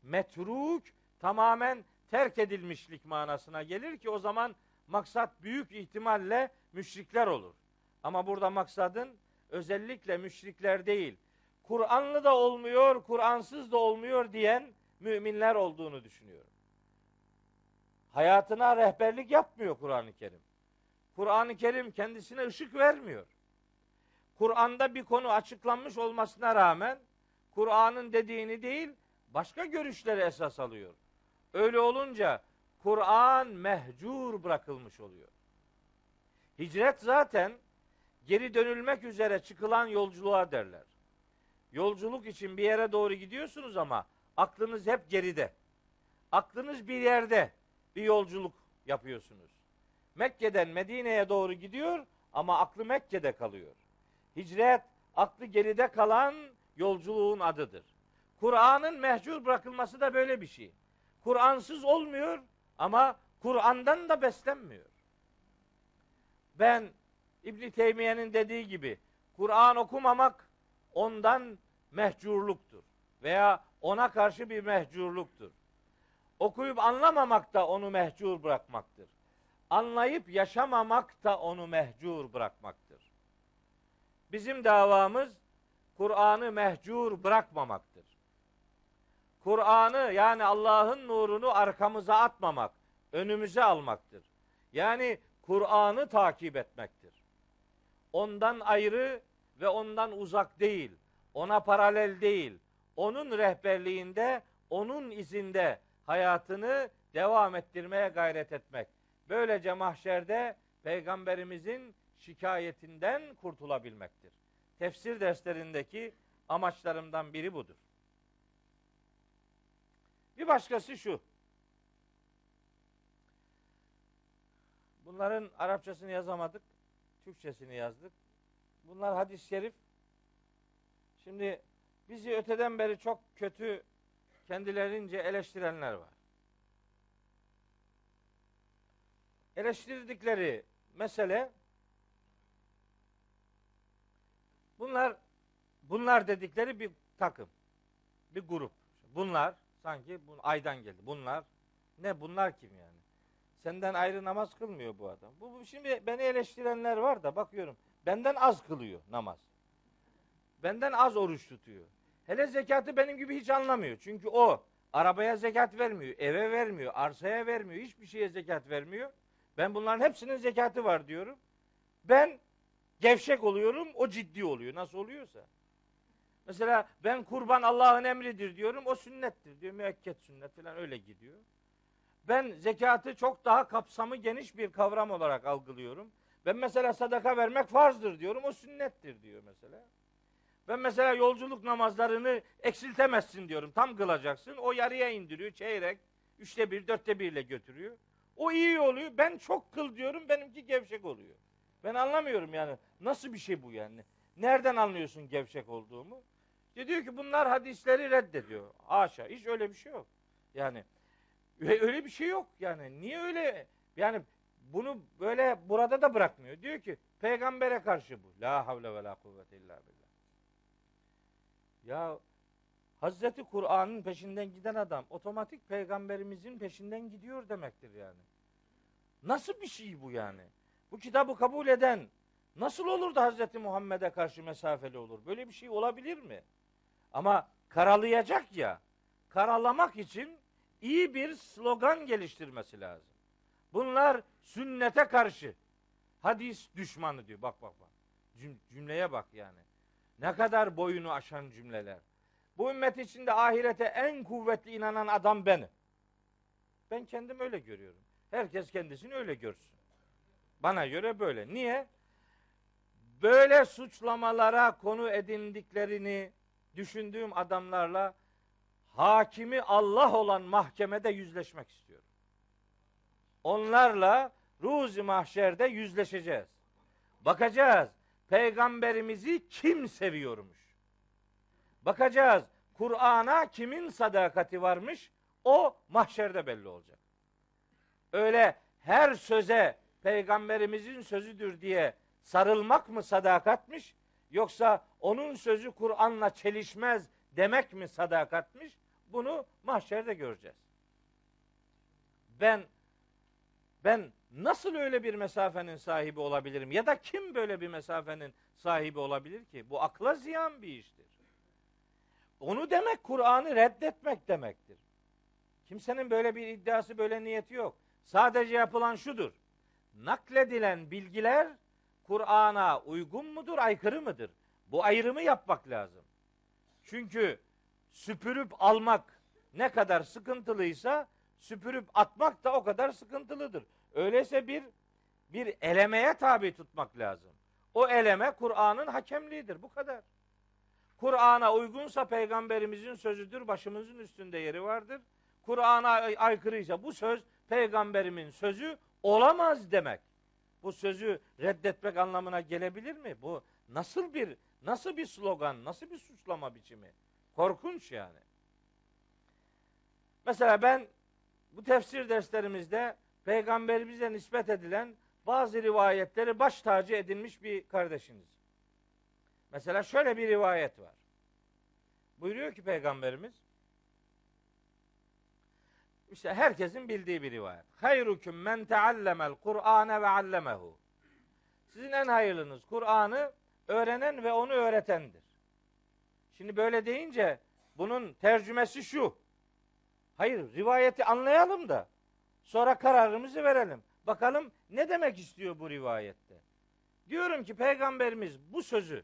Metruk tamamen terk edilmişlik manasına gelir ki o zaman maksat büyük ihtimalle müşrikler olur. Ama burada maksadın özellikle müşrikler değil, Kur'anlı da olmuyor, Kur'ansız da olmuyor diyen müminler olduğunu düşünüyorum. Hayatına rehberlik yapmıyor Kur'an-ı Kerim. Kur'an-ı Kerim kendisine ışık vermiyor. Kur'an'da bir konu açıklanmış olmasına rağmen Kur'an'ın dediğini değil, başka görüşleri esas alıyor. Öyle olunca Kur'an mehcur bırakılmış oluyor. Hicret zaten geri dönülmek üzere çıkılan yolculuğa derler. Yolculuk için bir yere doğru gidiyorsunuz ama aklınız hep geride. Aklınız bir yerde bir yolculuk yapıyorsunuz. Mekke'den Medine'ye doğru gidiyor ama aklı Mekke'de kalıyor. Hicret aklı geride kalan yolculuğun adıdır. Kur'an'ın mehcur bırakılması da böyle bir şey. Kur'ansız olmuyor ama Kur'an'dan da beslenmiyor. Ben İbn Teymiye'nin dediği gibi Kur'an okumamak ondan mehcurluktur veya ona karşı bir mehcurluktur. Okuyup anlamamak da onu mehcur bırakmaktır. Anlayıp yaşamamak da onu mehcur bırakmaktır. Bizim davamız Kur'an'ı mehcur bırakmamaktır. Kur'an'ı yani Allah'ın nurunu arkamıza atmamak, önümüze almaktır. Yani Kur'an'ı takip etmektir. Ondan ayrı ve ondan uzak değil, ona paralel değil, onun rehberliğinde, onun izinde hayatını devam ettirmeye gayret etmek. Böylece mahşerde peygamberimizin şikayetinden kurtulabilmektir. Tefsir derslerindeki amaçlarımdan biri budur. Bir başkası şu. Bunların Arapçasını yazamadık. Türkçesini yazdık. Bunlar hadis-i şerif. Şimdi bizi öteden beri çok kötü kendilerince eleştirenler var. Eleştirdikleri mesele bunlar bunlar dedikleri bir takım. Bir grup. Bunlar sanki bu aydan geldi. Bunlar ne bunlar kim yani? Senden ayrı namaz kılmıyor bu adam. Bu, bu şimdi beni eleştirenler var da bakıyorum. Benden az kılıyor namaz. Benden az oruç tutuyor. Hele zekatı benim gibi hiç anlamıyor. Çünkü o arabaya zekat vermiyor, eve vermiyor, arsaya vermiyor, hiçbir şeye zekat vermiyor. Ben bunların hepsinin zekatı var diyorum. Ben gevşek oluyorum, o ciddi oluyor. Nasıl oluyorsa. Mesela ben kurban Allah'ın emridir diyorum, o sünnettir diyor. Müekket sünnet falan öyle gidiyor. Ben zekatı çok daha kapsamı geniş bir kavram olarak algılıyorum. Ben mesela sadaka vermek farzdır diyorum, o sünnettir diyor mesela. Ben mesela yolculuk namazlarını eksiltemezsin diyorum. Tam kılacaksın. O yarıya indiriyor çeyrek. Üçte bir, dörtte birle götürüyor. O iyi oluyor. Ben çok kıl diyorum. Benimki gevşek oluyor. Ben anlamıyorum yani. Nasıl bir şey bu yani? Nereden anlıyorsun gevşek olduğumu? İşte diyor ki bunlar hadisleri reddediyor. Haşa. Hiç öyle bir şey yok. Yani öyle bir şey yok yani. Niye öyle? Yani bunu böyle burada da bırakmıyor. Diyor ki peygambere karşı bu. La havle ve la kuvvete illa billah. Ya Hazreti Kur'an'ın peşinden giden adam otomatik peygamberimizin peşinden gidiyor demektir yani. Nasıl bir şey bu yani? Bu kitabı kabul eden nasıl olur da Hazreti Muhammed'e karşı mesafeli olur? Böyle bir şey olabilir mi? Ama karalayacak ya, karalamak için iyi bir slogan geliştirmesi lazım. Bunlar sünnete karşı hadis düşmanı diyor. Bak bak bak. Cümleye bak yani. Ne kadar boyunu aşan cümleler. Bu ümmet içinde ahirete en kuvvetli inanan adam benim. Ben kendim öyle görüyorum. Herkes kendisini öyle görsün. Bana göre böyle. Niye? Böyle suçlamalara konu edindiklerini düşündüğüm adamlarla hakimi Allah olan mahkemede yüzleşmek istiyorum. Onlarla ruzi mahşerde yüzleşeceğiz. Bakacağız peygamberimizi kim seviyormuş. Bakacağız Kur'an'a kimin sadakati varmış o mahşerde belli olacak. Öyle her söze peygamberimizin sözüdür diye sarılmak mı sadakatmiş yoksa onun sözü Kur'an'la çelişmez demek mi sadakatmiş? Bunu mahşerde göreceğiz. Ben ben nasıl öyle bir mesafenin sahibi olabilirim? Ya da kim böyle bir mesafenin sahibi olabilir ki? Bu akla ziyan bir iştir. Onu demek Kur'an'ı reddetmek demektir. Kimsenin böyle bir iddiası, böyle niyeti yok. Sadece yapılan şudur. Nakledilen bilgiler Kur'an'a uygun mudur, aykırı mıdır? Bu ayrımı yapmak lazım. Çünkü süpürüp almak ne kadar sıkıntılıysa süpürüp atmak da o kadar sıkıntılıdır. Öyleyse bir bir elemeye tabi tutmak lazım. O eleme Kur'an'ın hakemliğidir. Bu kadar. Kur'an'a uygunsa peygamberimizin sözüdür, başımızın üstünde yeri vardır. Kur'an'a aykırıysa bu söz peygamberimin sözü olamaz demek. Bu sözü reddetmek anlamına gelebilir mi? Bu nasıl bir nasıl bir slogan, nasıl bir suçlama biçimi? Korkunç yani. Mesela ben bu tefsir derslerimizde peygamberimize nispet edilen bazı rivayetleri baş tacı edinmiş bir kardeşiniz. Mesela şöyle bir rivayet var. Buyuruyor ki peygamberimiz işte herkesin bildiği bir rivayet. Hayrukum men teallemel Kur'ane ve allemehu. Sizin en hayırlınız Kur'an'ı öğrenen ve onu öğretendir. Şimdi böyle deyince bunun tercümesi şu. Hayır, rivayeti anlayalım da sonra kararımızı verelim. Bakalım ne demek istiyor bu rivayette? Diyorum ki peygamberimiz bu sözü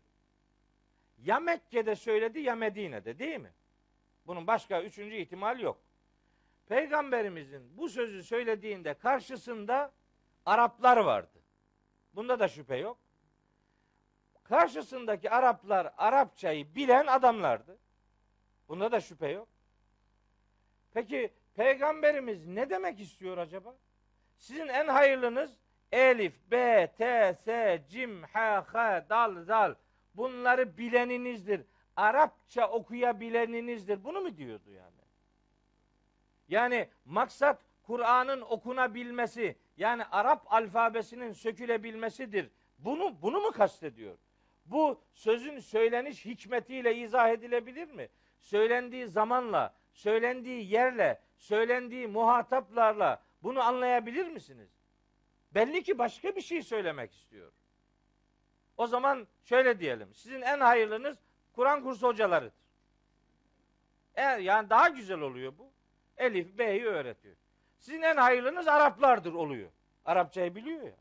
ya Mekke'de söyledi ya Medine'de değil mi? Bunun başka üçüncü ihtimal yok. Peygamberimizin bu sözü söylediğinde karşısında Araplar vardı. Bunda da şüphe yok. Karşısındaki Araplar Arapçayı bilen adamlardı. Bunda da şüphe yok. Peki peygamberimiz ne demek istiyor acaba? Sizin en hayırlınız Elif, B, T, S, Cim, H, H, Dal, Zal bunları bileninizdir. Arapça okuyabileninizdir. Bunu mu diyordu yani? Yani maksat Kur'an'ın okunabilmesi, yani Arap alfabesinin sökülebilmesidir. Bunu bunu mu kastediyor? Bu sözün söyleniş hikmetiyle izah edilebilir mi? Söylendiği zamanla, söylendiği yerle, söylendiği muhataplarla bunu anlayabilir misiniz? Belli ki başka bir şey söylemek istiyor. O zaman şöyle diyelim. Sizin en hayırlınız Kur'an kursu hocalarıdır. Eğer yani daha güzel oluyor bu. Elif, B'yi öğretiyor. Sizin en hayırlınız Araplardır oluyor. Arapçayı biliyor ya.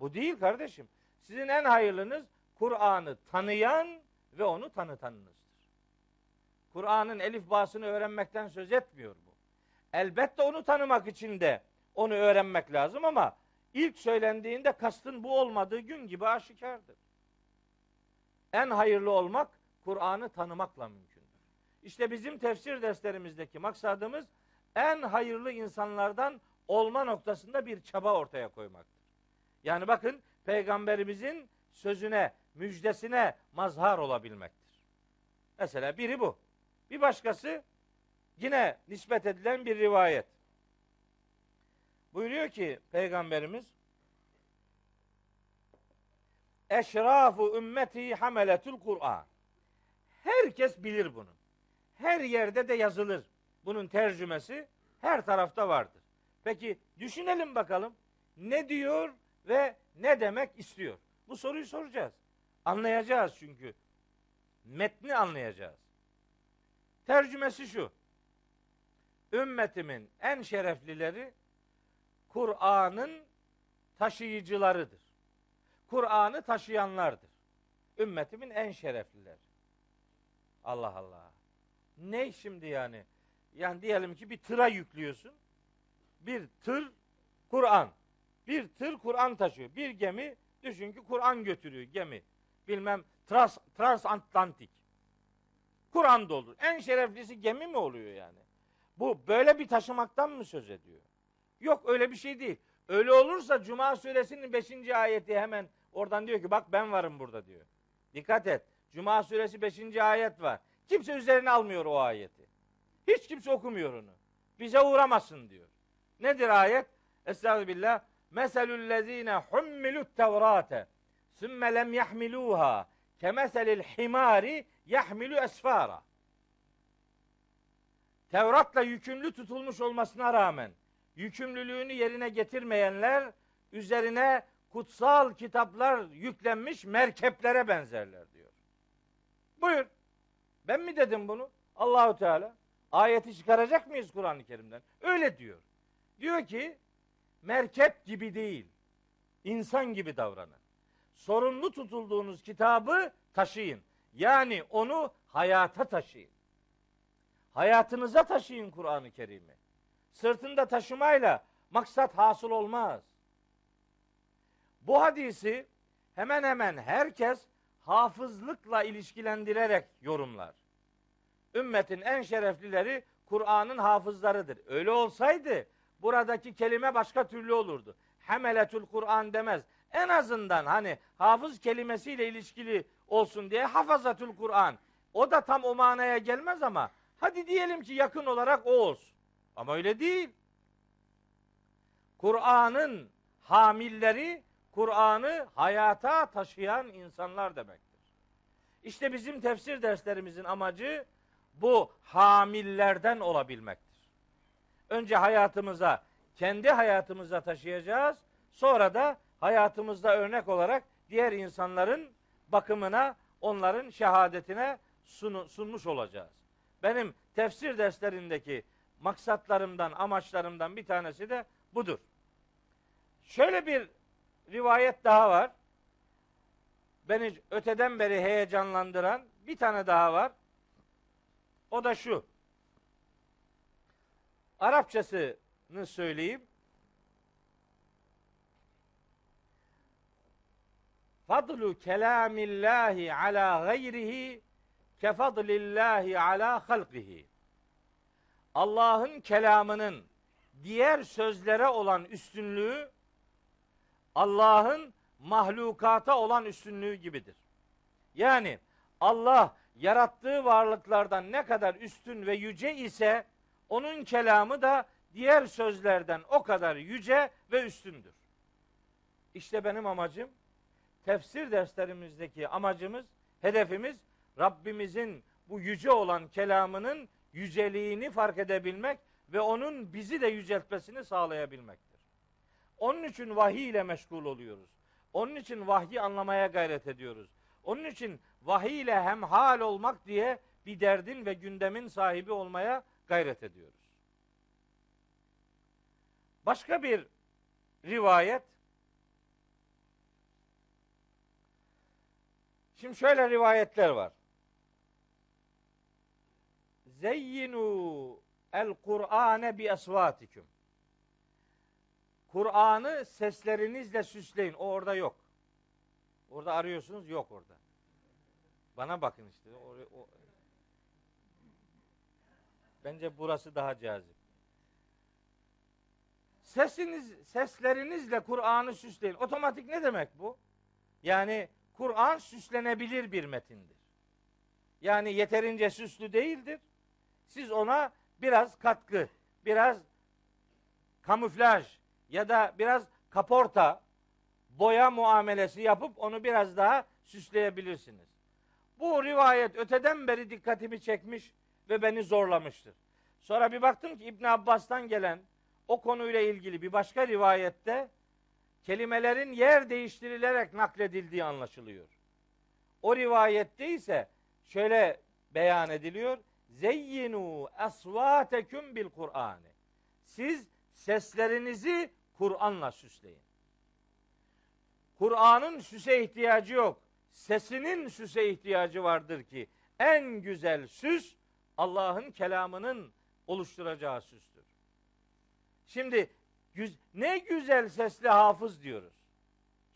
Bu değil kardeşim. Sizin en hayırlınız Kur'an'ı tanıyan ve onu tanıtanınızdır. Kur'an'ın elif basını öğrenmekten söz etmiyor bu. Elbette onu tanımak için de onu öğrenmek lazım ama ilk söylendiğinde kastın bu olmadığı gün gibi aşikardır. En hayırlı olmak Kur'an'ı tanımakla mümkündür. İşte bizim tefsir derslerimizdeki maksadımız en hayırlı insanlardan olma noktasında bir çaba ortaya koymaktır. Yani bakın peygamberimizin sözüne, müjdesine mazhar olabilmektir. Mesela biri bu. Bir başkası yine nispet edilen bir rivayet. Buyuruyor ki peygamberimiz Eşrafu ümmeti hameletul Kur'an. Herkes bilir bunu. Her yerde de yazılır. Bunun tercümesi her tarafta vardır. Peki düşünelim bakalım. Ne diyor ve ne demek istiyor? Bu soruyu soracağız. Anlayacağız çünkü. Metni anlayacağız. Tercümesi şu. Ümmetimin en şereflileri Kur'an'ın taşıyıcılarıdır. Kur'an'ı taşıyanlardır. Ümmetimin en şereflileri. Allah Allah. Ne şimdi yani? Yani diyelim ki bir tıra yüklüyorsun. Bir tır Kur'an. Bir tır Kur'an taşıyor. Bir gemi düşün ki Kur'an götürüyor gemi. Bilmem trans, transatlantik. Kur'an doldur. En şereflisi gemi mi oluyor yani? Bu böyle bir taşımaktan mı söz ediyor? Yok öyle bir şey değil. Öyle olursa Cuma suresinin 5. ayeti hemen oradan diyor ki bak ben varım burada diyor. Dikkat et. Cuma suresi 5. ayet var. Kimse üzerine almıyor o ayeti. Hiç kimse okumuyor onu. Bize uğramasın diyor. Nedir ayet? Estağfirullah. Meselüllezine hummilut tevrate sümme lem yahmiluha kemeselil himari yahmilu esfara. Tevrat'la yükümlü tutulmuş olmasına rağmen yükümlülüğünü yerine getirmeyenler üzerine kutsal kitaplar yüklenmiş merkeplere benzerler diyor. Buyur. Ben mi dedim bunu? Allahu Teala. Ayeti çıkaracak mıyız Kur'an-ı Kerim'den? Öyle diyor. Diyor ki merkep gibi değil. insan gibi davranın. Sorumlu tutulduğunuz kitabı taşıyın. Yani onu hayata taşıyın. Hayatınıza taşıyın Kur'an-ı Kerim'i. Sırtında taşımayla maksat hasıl olmaz. Bu hadisi hemen hemen herkes hafızlıkla ilişkilendirerek yorumlar. Ümmetin en şereflileri Kur'an'ın hafızlarıdır. Öyle olsaydı buradaki kelime başka türlü olurdu. Hemeletül Kur'an demez. En azından hani hafız kelimesiyle ilişkili olsun diye hafazatül Kur'an. O da tam o manaya gelmez ama hadi diyelim ki yakın olarak o olsun. Ama öyle değil. Kur'an'ın hamilleri Kur'an'ı hayata taşıyan insanlar demektir. İşte bizim tefsir derslerimizin amacı bu hamillerden olabilmektir. Önce hayatımıza, kendi hayatımıza taşıyacağız. Sonra da hayatımızda örnek olarak diğer insanların bakımına, onların şehadetine sunmuş olacağız. Benim tefsir derslerindeki maksatlarımdan, amaçlarımdan bir tanesi de budur. Şöyle bir rivayet daha var. Beni öteden beri heyecanlandıran bir tane daha var. O da şu. Arapçasını söyleyeyim. Fadlu kelamillahi ala gayrihi kefadlillahi ala halqihi. Allah'ın kelamının diğer sözlere olan üstünlüğü Allah'ın mahlukata olan üstünlüğü gibidir. Yani Allah yarattığı varlıklardan ne kadar üstün ve yüce ise onun kelamı da diğer sözlerden o kadar yüce ve üstündür. İşte benim amacım tefsir derslerimizdeki amacımız, hedefimiz Rabbimizin bu yüce olan kelamının yüceliğini fark edebilmek ve onun bizi de yüceltmesini sağlayabilmektir. Onun için vahiy ile meşgul oluyoruz. Onun için vahyi anlamaya gayret ediyoruz. Onun için vahiy ile hemhal olmak diye bir derdin ve gündemin sahibi olmaya gayret ediyoruz. Başka bir rivayet Şimdi şöyle rivayetler var. Zeyyinu el Kur'ane bi esvatikum. Kur'an'ı seslerinizle süsleyin. O orada yok. Orada arıyorsunuz yok orada. Bana bakın işte. O, o. Bence burası daha cazip. Sesiniz, seslerinizle Kur'an'ı süsleyin. Otomatik ne demek bu? Yani Kur'an süslenebilir bir metindir. Yani yeterince süslü değildir. Siz ona biraz katkı, biraz kamuflaj ya da biraz kaporta, boya muamelesi yapıp onu biraz daha süsleyebilirsiniz. Bu rivayet öteden beri dikkatimi çekmiş ve beni zorlamıştır. Sonra bir baktım ki İbn Abbas'tan gelen o konuyla ilgili bir başka rivayette kelimelerin yer değiştirilerek nakledildiği anlaşılıyor. O rivayette ise şöyle beyan ediliyor. Zeyyinu asvateküm bil Kur'an'ı. Siz seslerinizi Kur'an'la süsleyin. Kur'an'ın süse ihtiyacı yok. Sesinin süse ihtiyacı vardır ki en güzel süs Allah'ın kelamının oluşturacağı süstür. Şimdi ne güzel sesli hafız diyoruz.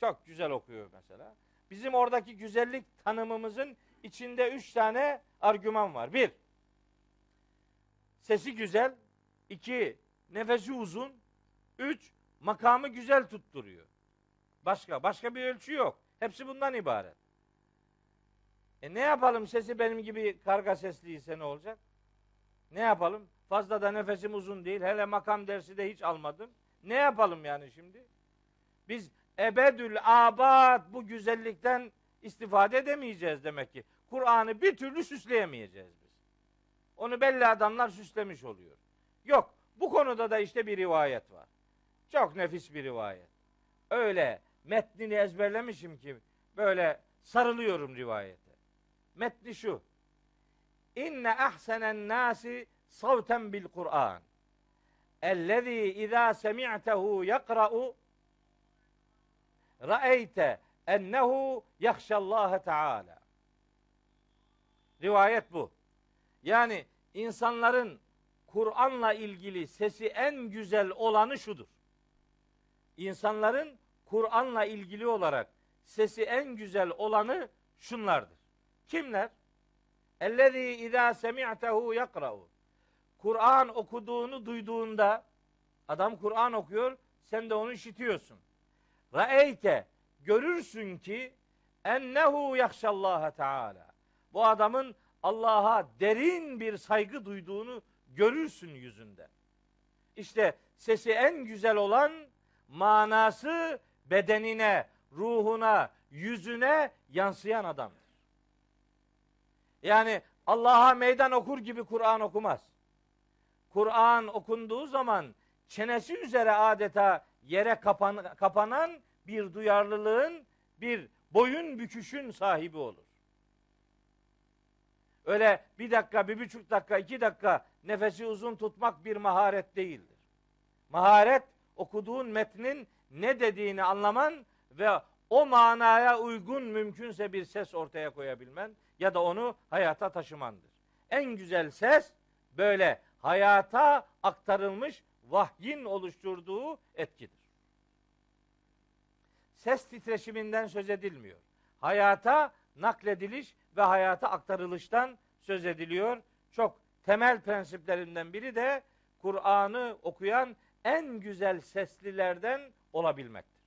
Çok güzel okuyor mesela. Bizim oradaki güzellik tanımımızın içinde üç tane argüman var. Bir, sesi güzel. iki nefesi uzun. Üç, makamı güzel tutturuyor. Başka, başka bir ölçü yok. Hepsi bundan ibaret. E ne yapalım sesi benim gibi karga sesliyse ne olacak? Ne yapalım? Fazla da nefesim uzun değil. Hele makam dersi de hiç almadım. Ne yapalım yani şimdi? Biz ebedül abad bu güzellikten istifade edemeyeceğiz demek ki. Kur'an'ı bir türlü süsleyemeyeceğiz biz. Onu belli adamlar süslemiş oluyor. Yok. Bu konuda da işte bir rivayet var. Çok nefis bir rivayet. Öyle metnini ezberlemişim ki böyle sarılıyorum rivayete. Metni şu. İnne ahsenen nasi savten bil Kur'an. Ellezî izâ semi'tehu yakra'u ra'eyte ennehu yahşallâhe teâlâ. Rivayet bu. Yani insanların Kur'an'la ilgili sesi en güzel olanı şudur. İnsanların Kur'an'la ilgili olarak sesi en güzel olanı şunlardır. Kimler? Ellezî izâ semi'tehu yakra'u. Kur'an okuduğunu duyduğunda adam Kur'an okuyor, sen de onu işitiyorsun. Ra'eyte görürsün ki ennehu yahşallaha teala. Bu adamın Allah'a derin bir saygı duyduğunu görürsün yüzünde. İşte sesi en güzel olan manası bedenine, ruhuna, yüzüne yansıyan adamdır. Yani Allah'a meydan okur gibi Kur'an okumaz. Kur'an okunduğu zaman çenesi üzere adeta yere kapan, kapanan bir duyarlılığın, bir boyun büküşün sahibi olur. Öyle bir dakika, bir buçuk dakika, iki dakika nefesi uzun tutmak bir maharet değildir. Maharet okuduğun metnin ne dediğini anlaman ve o manaya uygun mümkünse bir ses ortaya koyabilmen ya da onu hayata taşımandır. En güzel ses böyle hayata aktarılmış vahyin oluşturduğu etkidir. Ses titreşiminden söz edilmiyor. Hayata naklediliş ve hayata aktarılıştan söz ediliyor. Çok temel prensiplerinden biri de Kur'an'ı okuyan en güzel seslilerden olabilmektir.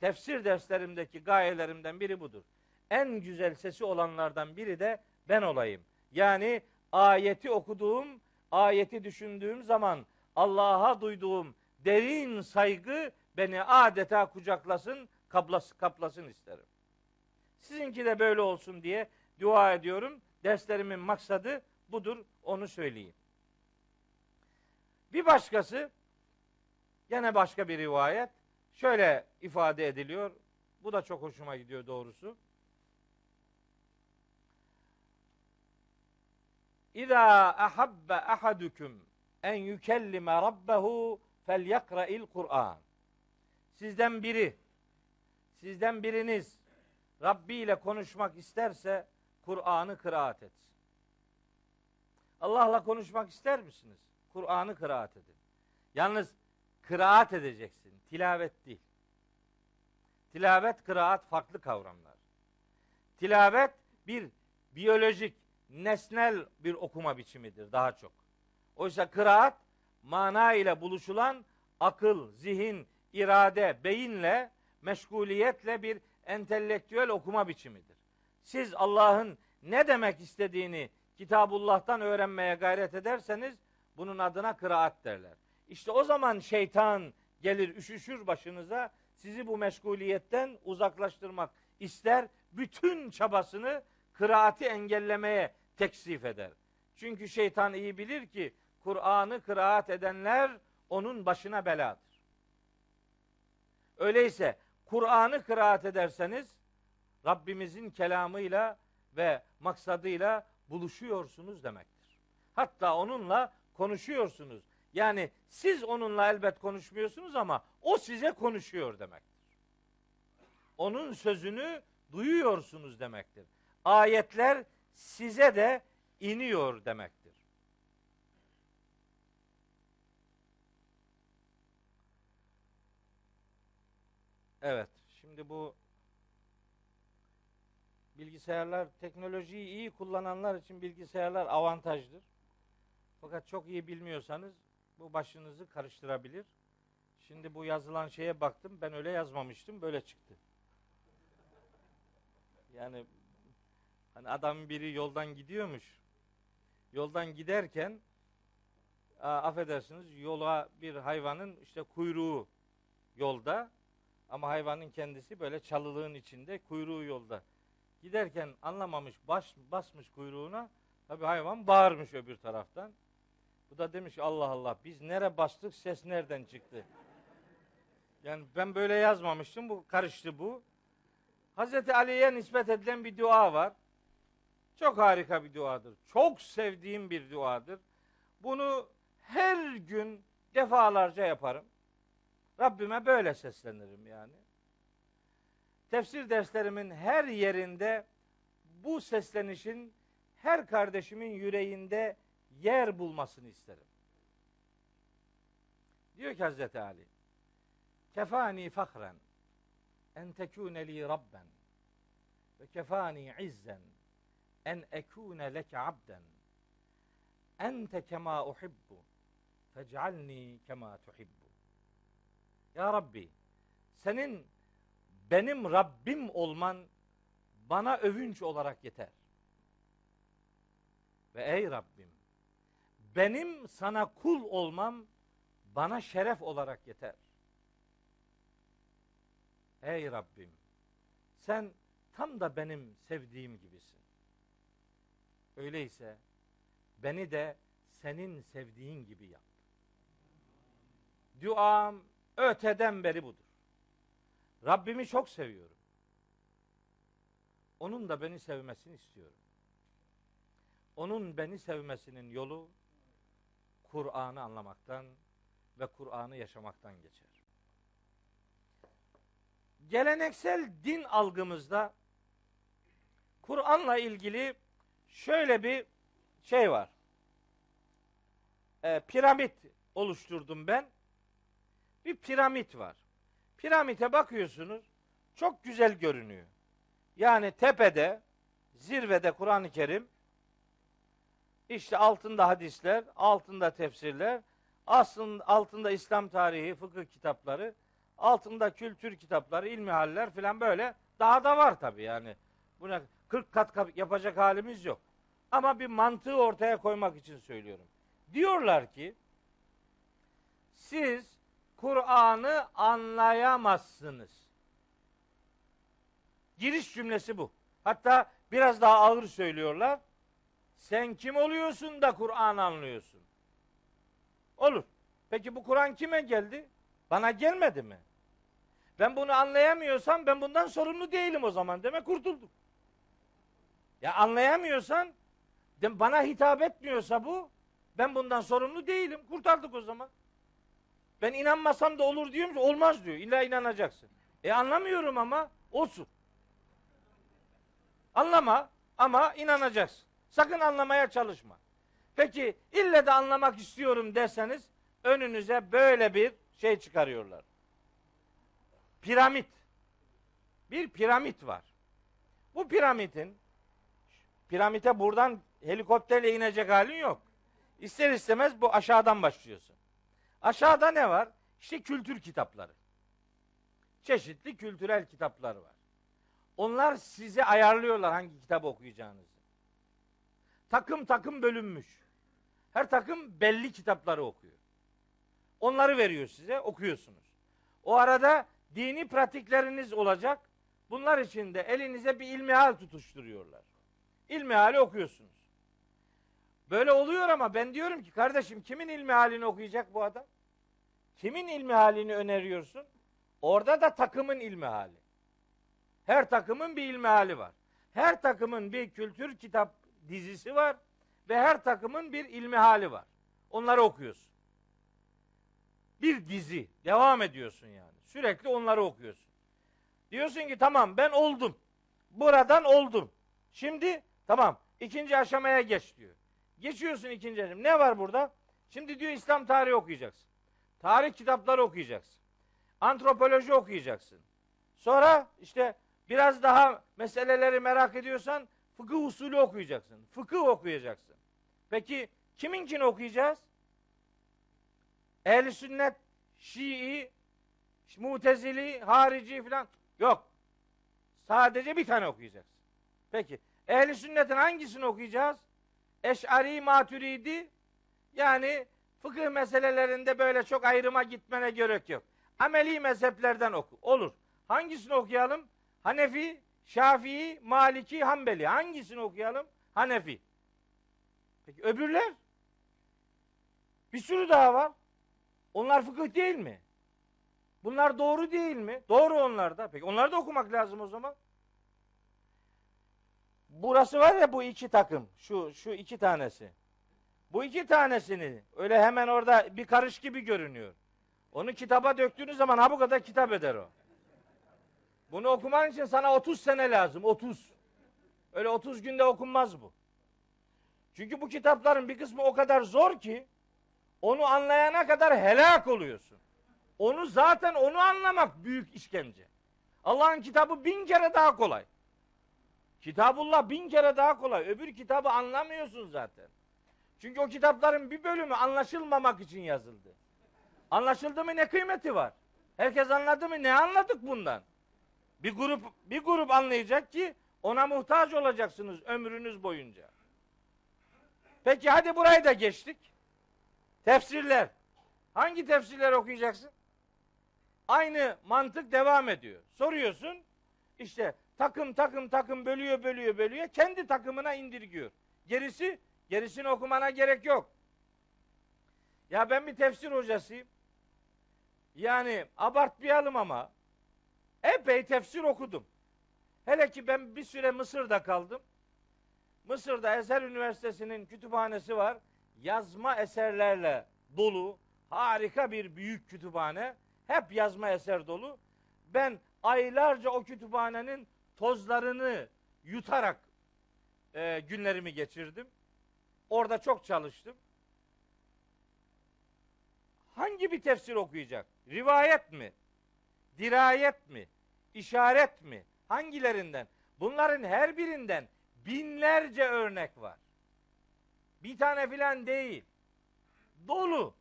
Tefsir derslerimdeki gayelerimden biri budur. En güzel sesi olanlardan biri de ben olayım. Yani ayeti okuduğum, ayeti düşündüğüm zaman Allah'a duyduğum derin saygı beni adeta kucaklasın, kaplasın, kaplasın isterim. Sizinki de böyle olsun diye dua ediyorum. Derslerimin maksadı budur, onu söyleyeyim. Bir başkası Gene başka bir rivayet şöyle ifade ediliyor. Bu da çok hoşuma gidiyor doğrusu. İza ahabbe ahadukum en yükellime rabbehu felyakra'il Kur'an. Sizden biri, sizden biriniz Rabbi ile konuşmak isterse Kur'an'ı kıraat etsin. Allah'la konuşmak ister misiniz? Kur'an'ı kıraat edin. Yalnız kıraat edeceksin. Tilavet değil. Tilavet, kıraat farklı kavramlar. Tilavet bir biyolojik, nesnel bir okuma biçimidir daha çok. Oysa kıraat mana ile buluşulan akıl, zihin, irade, beyinle, meşguliyetle bir entelektüel okuma biçimidir. Siz Allah'ın ne demek istediğini Kitabullah'tan öğrenmeye gayret ederseniz bunun adına kıraat derler. İşte o zaman şeytan gelir üşüşür başınıza sizi bu meşguliyetten uzaklaştırmak ister. Bütün çabasını kıraati engellemeye teksif eder. Çünkü şeytan iyi bilir ki Kur'an'ı kıraat edenler onun başına beladır. Öyleyse Kur'an'ı kıraat ederseniz Rabbimizin kelamıyla ve maksadıyla buluşuyorsunuz demektir. Hatta onunla konuşuyorsunuz. Yani siz onunla elbet konuşmuyorsunuz ama o size konuşuyor demektir. Onun sözünü duyuyorsunuz demektir. Ayetler size de iniyor demektir. Evet, şimdi bu bilgisayarlar, teknolojiyi iyi kullananlar için bilgisayarlar avantajdır. Fakat çok iyi bilmiyorsanız bu başınızı karıştırabilir. Şimdi bu yazılan şeye baktım. Ben öyle yazmamıştım. Böyle çıktı. Yani hani adamın biri yoldan gidiyormuş. Yoldan giderken affedersiniz yola bir hayvanın işte kuyruğu yolda ama hayvanın kendisi böyle çalılığın içinde kuyruğu yolda. Giderken anlamamış baş, basmış kuyruğuna tabi hayvan bağırmış öbür taraftan. Bu da demiş Allah Allah biz nere bastık ses nereden çıktı? Yani ben böyle yazmamıştım bu karıştı bu. Hazreti Ali'ye nispet edilen bir dua var. Çok harika bir duadır. Çok sevdiğim bir duadır. Bunu her gün defalarca yaparım. Rabbime böyle seslenirim yani. Tefsir derslerimin her yerinde bu seslenişin her kardeşimin yüreğinde yer bulmasını isterim. Diyor ki Hazreti Ali kefani fakren en tekune rabben ve kefani izzen en ekune leke abden ente kema uhibbu fec'alni kema tuhibbu Ya Rabbi senin benim Rabbim olman bana övünç olarak yeter. Ve ey Rabbim benim sana kul olmam bana şeref olarak yeter. Ey Rabbim sen tam da benim sevdiğim gibisin. Öyleyse beni de senin sevdiğin gibi yap. Duam öteden beri budur. Rabbimi çok seviyorum. Onun da beni sevmesini istiyorum. Onun beni sevmesinin yolu Kur'an'ı anlamaktan ve Kur'an'ı yaşamaktan geçer. Geleneksel din algımızda Kur'an'la ilgili şöyle bir şey var. Ee, piramit oluşturdum ben. Bir piramit var. Piramite bakıyorsunuz çok güzel görünüyor. Yani tepede, zirvede Kur'an-ı Kerim, işte altında hadisler, altında tefsirler, aslında altında İslam tarihi, fıkıh kitapları, altında kültür kitapları, ilmi haller filan böyle. Daha da var tabii yani. Buna 40 kat yapacak halimiz yok. Ama bir mantığı ortaya koymak için söylüyorum. Diyorlar ki siz Kur'an'ı anlayamazsınız. Giriş cümlesi bu. Hatta biraz daha ağır söylüyorlar. Sen kim oluyorsun da Kur'an anlıyorsun? Olur. Peki bu Kur'an kime geldi? Bana gelmedi mi? Ben bunu anlayamıyorsam ben bundan sorumlu değilim o zaman. Demek kurtulduk. Ya anlayamıyorsan bana hitap etmiyorsa bu ben bundan sorumlu değilim. Kurtardık o zaman. Ben inanmasam da olur diyorum. Olmaz diyor. İlla inanacaksın. E anlamıyorum ama olsun. Anlama ama inanacaksın. Sakın anlamaya çalışma. Peki ille de anlamak istiyorum deseniz önünüze böyle bir şey çıkarıyorlar. Piramit. Bir piramit var. Bu piramitin piramite buradan helikopterle inecek halin yok. İster istemez bu aşağıdan başlıyorsun. Aşağıda ne var? İşte kültür kitapları. Çeşitli kültürel kitaplar var. Onlar size ayarlıyorlar hangi kitabı okuyacağınızı. Takım takım bölünmüş. Her takım belli kitapları okuyor. Onları veriyor size, okuyorsunuz. O arada dini pratikleriniz olacak. Bunlar için de elinize bir ilmihal tutuşturuyorlar. İlmihali okuyorsunuz. Böyle oluyor ama ben diyorum ki kardeşim kimin ilmihalini okuyacak bu adam? Kimin ilmihalini öneriyorsun? Orada da takımın ilmihali. Her takımın bir ilmihali var. Her takımın bir kültür kitap dizisi var ve her takımın bir ilmihali var. Onları okuyorsun. Bir dizi devam ediyorsun yani. Sürekli onları okuyorsun. Diyorsun ki tamam ben oldum. Buradan oldum. Şimdi tamam ikinci aşamaya geç diyor. Geçiyorsun ikinci aşama. Ne var burada? Şimdi diyor İslam tarihi okuyacaksın. Tarih kitapları okuyacaksın. Antropoloji okuyacaksın. Sonra işte biraz daha meseleleri merak ediyorsan fıkıh usulü okuyacaksın. Fıkıh okuyacaksın. Peki kiminkini okuyacağız? Ehl-i sünnet, Şii, Mutezili, harici falan yok. Sadece bir tane okuyacaksın. Peki ehli sünnetin hangisini okuyacağız? Eş'ari maturidi yani fıkıh meselelerinde böyle çok ayrıma gitmene gerek yok. Ameli mezheplerden oku. Olur. Hangisini okuyalım? Hanefi, Şafii, Maliki, Hanbeli. Hangisini okuyalım? Hanefi. Peki öbürler? Bir sürü daha var. Onlar fıkıh değil mi? Bunlar doğru değil mi? Doğru onlar da. Peki onları da okumak lazım o zaman. Burası var ya bu iki takım. Şu şu iki tanesi. Bu iki tanesini öyle hemen orada bir karış gibi görünüyor. Onu kitaba döktüğünüz zaman ha bu kadar kitap eder o. Bunu okuman için sana 30 sene lazım. 30. Öyle 30 günde okunmaz bu. Çünkü bu kitapların bir kısmı o kadar zor ki onu anlayana kadar helak oluyorsun. Onu zaten onu anlamak büyük işkence. Allah'ın kitabı bin kere daha kolay. Kitabullah bin kere daha kolay. Öbür kitabı anlamıyorsun zaten. Çünkü o kitapların bir bölümü anlaşılmamak için yazıldı. Anlaşıldı mı ne kıymeti var? Herkes anladı mı ne anladık bundan? Bir grup bir grup anlayacak ki ona muhtaç olacaksınız ömrünüz boyunca. Peki hadi burayı da geçtik. Tefsirler. Hangi tefsirler okuyacaksın? Aynı mantık devam ediyor. Soruyorsun işte takım takım takım bölüyor bölüyor bölüyor kendi takımına indirgiyor. Gerisi gerisini okumana gerek yok. Ya ben bir tefsir hocasıyım. Yani abartmayalım ama epey tefsir okudum. Hele ki ben bir süre Mısır'da kaldım. Mısır'da Eser Üniversitesi'nin kütüphanesi var. Yazma eserlerle dolu harika bir büyük kütüphane. Hep yazma eser dolu. Ben aylarca o kütüphanenin tozlarını yutarak e, günlerimi geçirdim. Orada çok çalıştım. Hangi bir tefsir okuyacak? Rivayet mi? Dirayet mi? İşaret mi? Hangilerinden? Bunların her birinden binlerce örnek var. Bir tane filan değil. Dolu.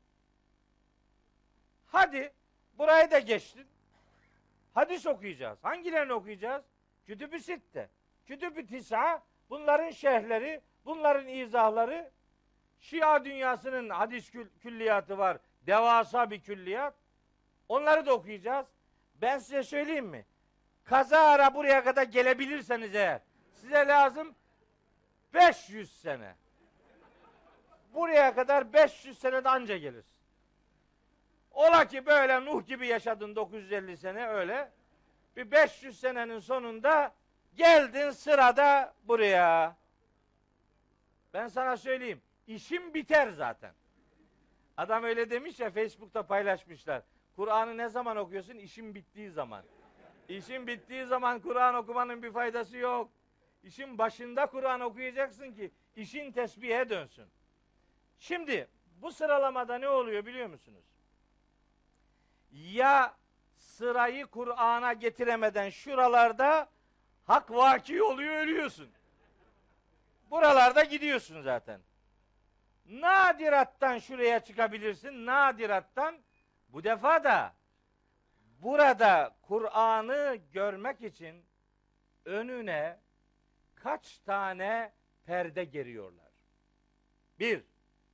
Hadi burayı da geçtin. Hadis okuyacağız. Hangilerini okuyacağız? Kütüb-ü Sitte. Kütüb-ü Tisa bunların şerhleri, bunların izahları Şia dünyasının hadis kül- külliyatı var. Devasa bir külliyat. Onları da okuyacağız. Ben size söyleyeyim mi? Kaza ara buraya kadar gelebilirseniz eğer size lazım 500 sene. Buraya kadar 500 senede anca gelir. Ola ki böyle Nuh gibi yaşadın 950 sene öyle. Bir 500 senenin sonunda geldin sırada buraya. Ben sana söyleyeyim. işim biter zaten. Adam öyle demiş ya Facebook'ta paylaşmışlar. Kur'an'ı ne zaman okuyorsun? İşim bittiği zaman. İşin bittiği zaman Kur'an okumanın bir faydası yok. İşin başında Kur'an okuyacaksın ki işin tesbihe dönsün. Şimdi bu sıralamada ne oluyor biliyor musunuz? Ya sırayı Kur'an'a getiremeden şuralarda hak vaki oluyor ölüyorsun. Buralarda gidiyorsun zaten. Nadirattan şuraya çıkabilirsin. Nadirattan Bu defa da burada Kur'an'ı görmek için önüne kaç tane perde geriyorlar? Bir,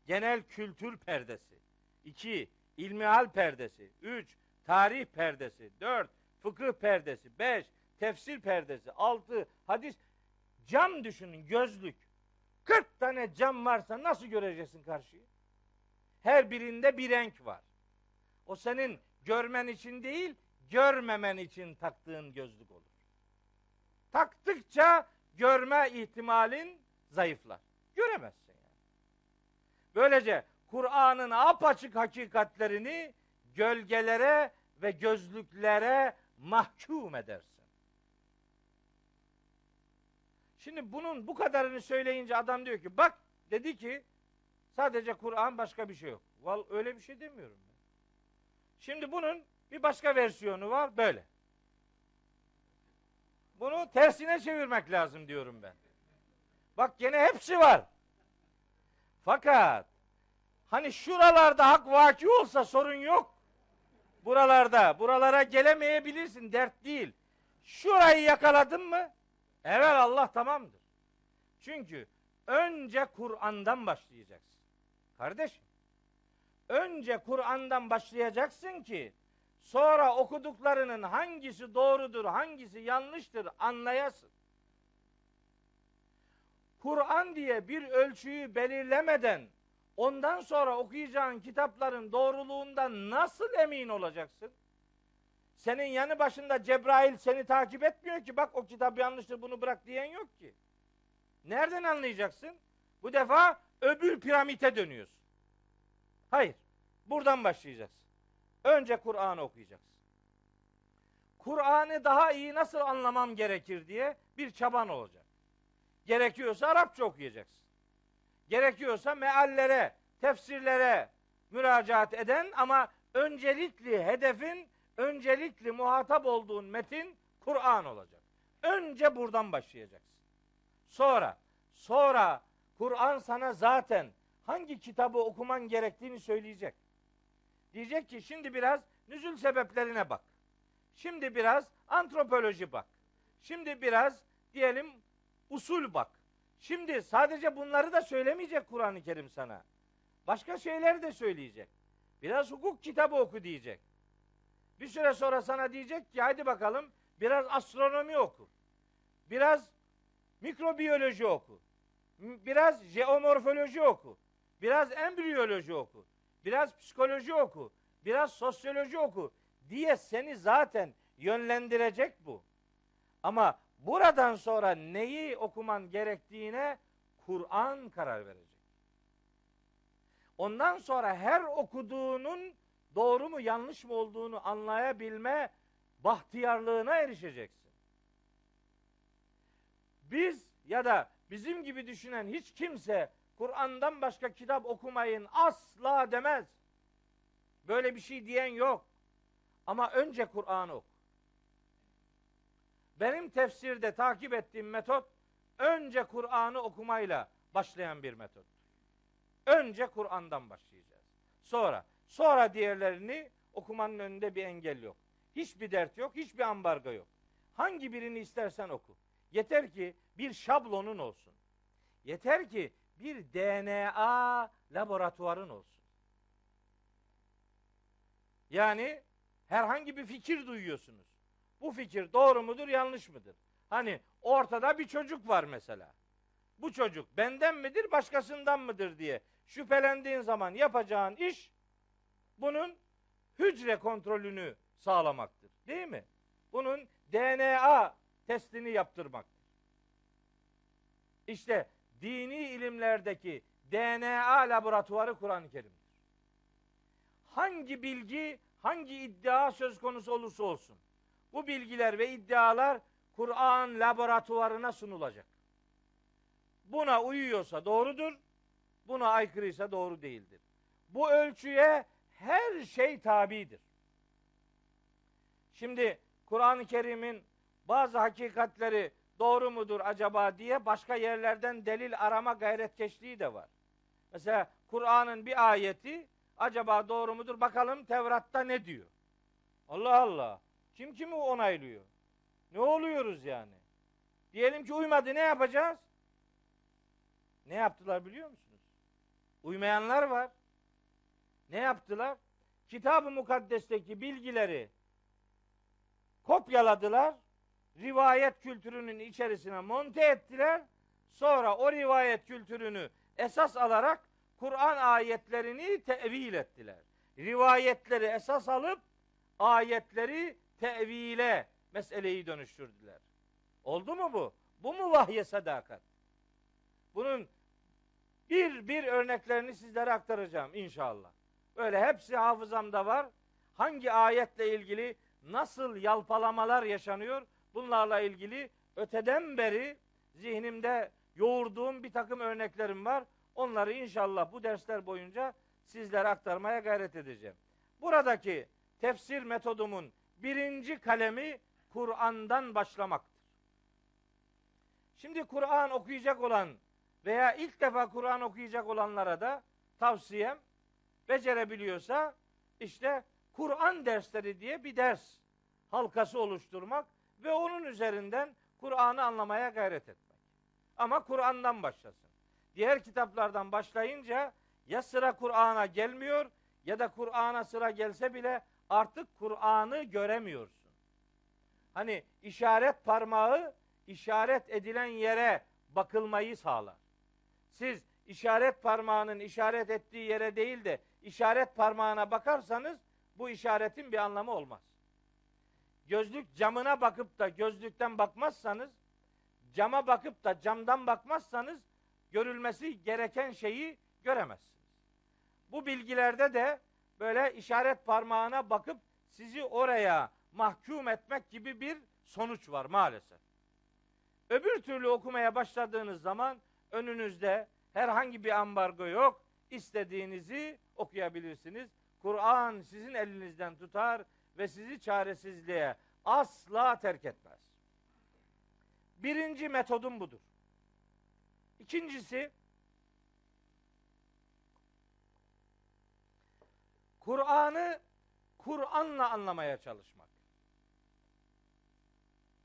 genel kültür perdesi. İki, ilmihal perdesi. Üç, tarih perdesi. Dört, fıkıh perdesi. Beş, tefsir perdesi. Altı, hadis. Cam düşünün, gözlük. 40 tane cam varsa nasıl göreceksin karşıyı? Her birinde bir renk var. O senin görmen için değil, görmemen için taktığın gözlük olur. Taktıkça görme ihtimalin zayıflar. Göremezsin yani. Böylece Kur'an'ın apaçık hakikatlerini gölgelere ve gözlüklere mahkum edersin. Şimdi bunun bu kadarını söyleyince adam diyor ki bak dedi ki sadece Kur'an başka bir şey yok. Val öyle bir şey demiyorum ben. Şimdi bunun bir başka versiyonu var böyle. Bunu tersine çevirmek lazım diyorum ben. Bak gene hepsi var. Fakat hani şuralarda hak vaki olsa sorun yok. Buralarda, buralara gelemeyebilirsin dert değil. Şurayı yakaladın mı? Evet Allah tamamdır. Çünkü önce Kur'an'dan başlayacaksın. Kardeşim, önce Kur'an'dan başlayacaksın ki sonra okuduklarının hangisi doğrudur, hangisi yanlıştır anlayasın. Kur'an diye bir ölçüyü belirlemeden ondan sonra okuyacağın kitapların doğruluğundan nasıl emin olacaksın? Senin yanı başında Cebrail seni takip etmiyor ki bak o kitap yanlıştır bunu bırak diyen yok ki. Nereden anlayacaksın? Bu defa öbür piramite dönüyorsun. Hayır. Buradan başlayacaksın. Önce Kur'an'ı okuyacaksın. Kur'an'ı daha iyi nasıl anlamam gerekir diye bir çaban olacak. Gerekiyorsa Arapça okuyacaksın. Gerekiyorsa meallere, tefsirlere müracaat eden ama öncelikli hedefin, öncelikli muhatap olduğun metin Kur'an olacak. Önce buradan başlayacaksın. Sonra, sonra Kur'an sana zaten hangi kitabı okuman gerektiğini söyleyecek. Diyecek ki şimdi biraz nüzül sebeplerine bak. Şimdi biraz antropoloji bak. Şimdi biraz diyelim usul bak. Şimdi sadece bunları da söylemeyecek Kur'an-ı Kerim sana. Başka şeyler de söyleyecek. Biraz hukuk kitabı oku diyecek. Bir süre sonra sana diyecek ki hadi bakalım biraz astronomi oku. Biraz mikrobiyoloji oku. Biraz jeomorfoloji oku. Biraz embriyoloji oku. Biraz psikoloji oku. Biraz sosyoloji oku diye seni zaten yönlendirecek bu. Ama buradan sonra neyi okuman gerektiğine Kur'an karar verecek. Ondan sonra her okuduğunun doğru mu yanlış mı olduğunu anlayabilme bahtiyarlığına erişeceksin. Biz ya da bizim gibi düşünen hiç kimse Kur'an'dan başka kitap okumayın asla demez. Böyle bir şey diyen yok. Ama önce Kur'an'ı oku. Benim tefsirde takip ettiğim metot önce Kur'an'ı okumayla başlayan bir metot. Önce Kur'an'dan başlayacağız. Sonra, sonra diğerlerini okumanın önünde bir engel yok. Hiçbir dert yok, hiçbir ambargo yok. Hangi birini istersen oku. Yeter ki bir şablonun olsun. Yeter ki bir DNA laboratuvarın olsun. Yani herhangi bir fikir duyuyorsunuz. Bu fikir doğru mudur, yanlış mıdır? Hani ortada bir çocuk var mesela. Bu çocuk benden midir, başkasından mıdır diye şüphelendiğin zaman yapacağın iş bunun hücre kontrolünü sağlamaktır. Değil mi? Bunun DNA testini yaptırmaktır. İşte dini ilimlerdeki DNA laboratuvarı Kur'an-ı Kerim'dir. Hangi bilgi, hangi iddia söz konusu olursa olsun bu bilgiler ve iddialar Kur'an laboratuvarına sunulacak. Buna uyuyorsa doğrudur, buna aykırıysa doğru değildir. Bu ölçüye her şey tabidir. Şimdi Kur'an-ı Kerim'in bazı hakikatleri doğru mudur acaba diye başka yerlerden delil arama gayretkeşliği de var. Mesela Kur'an'ın bir ayeti Acaba doğru mudur? Bakalım Tevrat'ta ne diyor? Allah Allah. Kim kimi onaylıyor? Ne oluyoruz yani? Diyelim ki uymadı ne yapacağız? Ne yaptılar biliyor musunuz? Uymayanlar var. Ne yaptılar? Kitab-ı Mukaddes'teki bilgileri kopyaladılar. Rivayet kültürünün içerisine monte ettiler. Sonra o rivayet kültürünü esas alarak Kur'an ayetlerini tevil ettiler. Rivayetleri esas alıp ayetleri tevile meseleyi dönüştürdüler. Oldu mu bu? Bu mu vahye sadakat? Bunun bir bir örneklerini sizlere aktaracağım inşallah. Öyle hepsi hafızamda var. Hangi ayetle ilgili nasıl yalpalamalar yaşanıyor? Bunlarla ilgili öteden beri zihnimde yoğurduğum bir takım örneklerim var. Onları inşallah bu dersler boyunca sizlere aktarmaya gayret edeceğim. Buradaki tefsir metodumun birinci kalemi Kur'an'dan başlamaktır. Şimdi Kur'an okuyacak olan veya ilk defa Kur'an okuyacak olanlara da tavsiyem becerebiliyorsa işte Kur'an dersleri diye bir ders halkası oluşturmak ve onun üzerinden Kur'an'ı anlamaya gayret etmek. Ama Kur'an'dan başlasın. Diğer kitaplardan başlayınca ya sıra Kur'an'a gelmiyor ya da Kur'an'a sıra gelse bile artık Kur'an'ı göremiyorsun. Hani işaret parmağı işaret edilen yere bakılmayı sağlar. Siz işaret parmağının işaret ettiği yere değil de işaret parmağına bakarsanız bu işaretin bir anlamı olmaz. Gözlük camına bakıp da gözlükten bakmazsanız, cama bakıp da camdan bakmazsanız görülmesi gereken şeyi göremezsiniz. Bu bilgilerde de böyle işaret parmağına bakıp sizi oraya mahkum etmek gibi bir sonuç var maalesef. Öbür türlü okumaya başladığınız zaman önünüzde herhangi bir ambargo yok. İstediğinizi okuyabilirsiniz. Kur'an sizin elinizden tutar ve sizi çaresizliğe asla terk etmez. Birinci metodum budur. İkincisi Kur'an'ı Kur'an'la anlamaya çalışmak.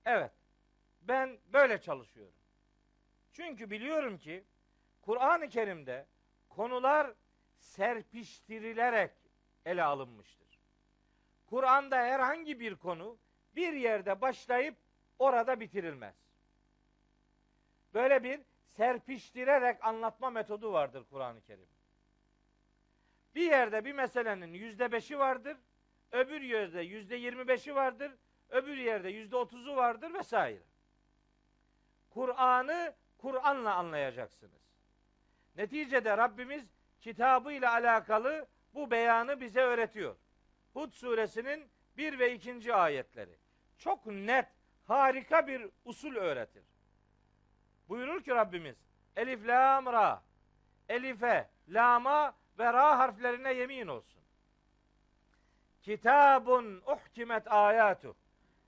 Evet. Ben böyle çalışıyorum. Çünkü biliyorum ki Kur'an-ı Kerim'de konular serpiştirilerek ele alınmıştır. Kur'an'da herhangi bir konu bir yerde başlayıp orada bitirilmez. Böyle bir serpiştirerek anlatma metodu vardır Kur'an-ı Kerim. Bir yerde bir meselenin yüzde beşi vardır, öbür yerde yüzde yirmi beşi vardır, öbür yerde yüzde otuzu vardır vesaire. Kur'an'ı Kur'an'la anlayacaksınız. Neticede Rabbimiz kitabı ile alakalı bu beyanı bize öğretiyor. Hud suresinin 1 ve 2. ayetleri. Çok net, harika bir usul öğretir. Buyurur ki Rabbimiz Elif lam ra Elife, lama ve ra harflerine yemin olsun. Kitabun uhkimet ayatu.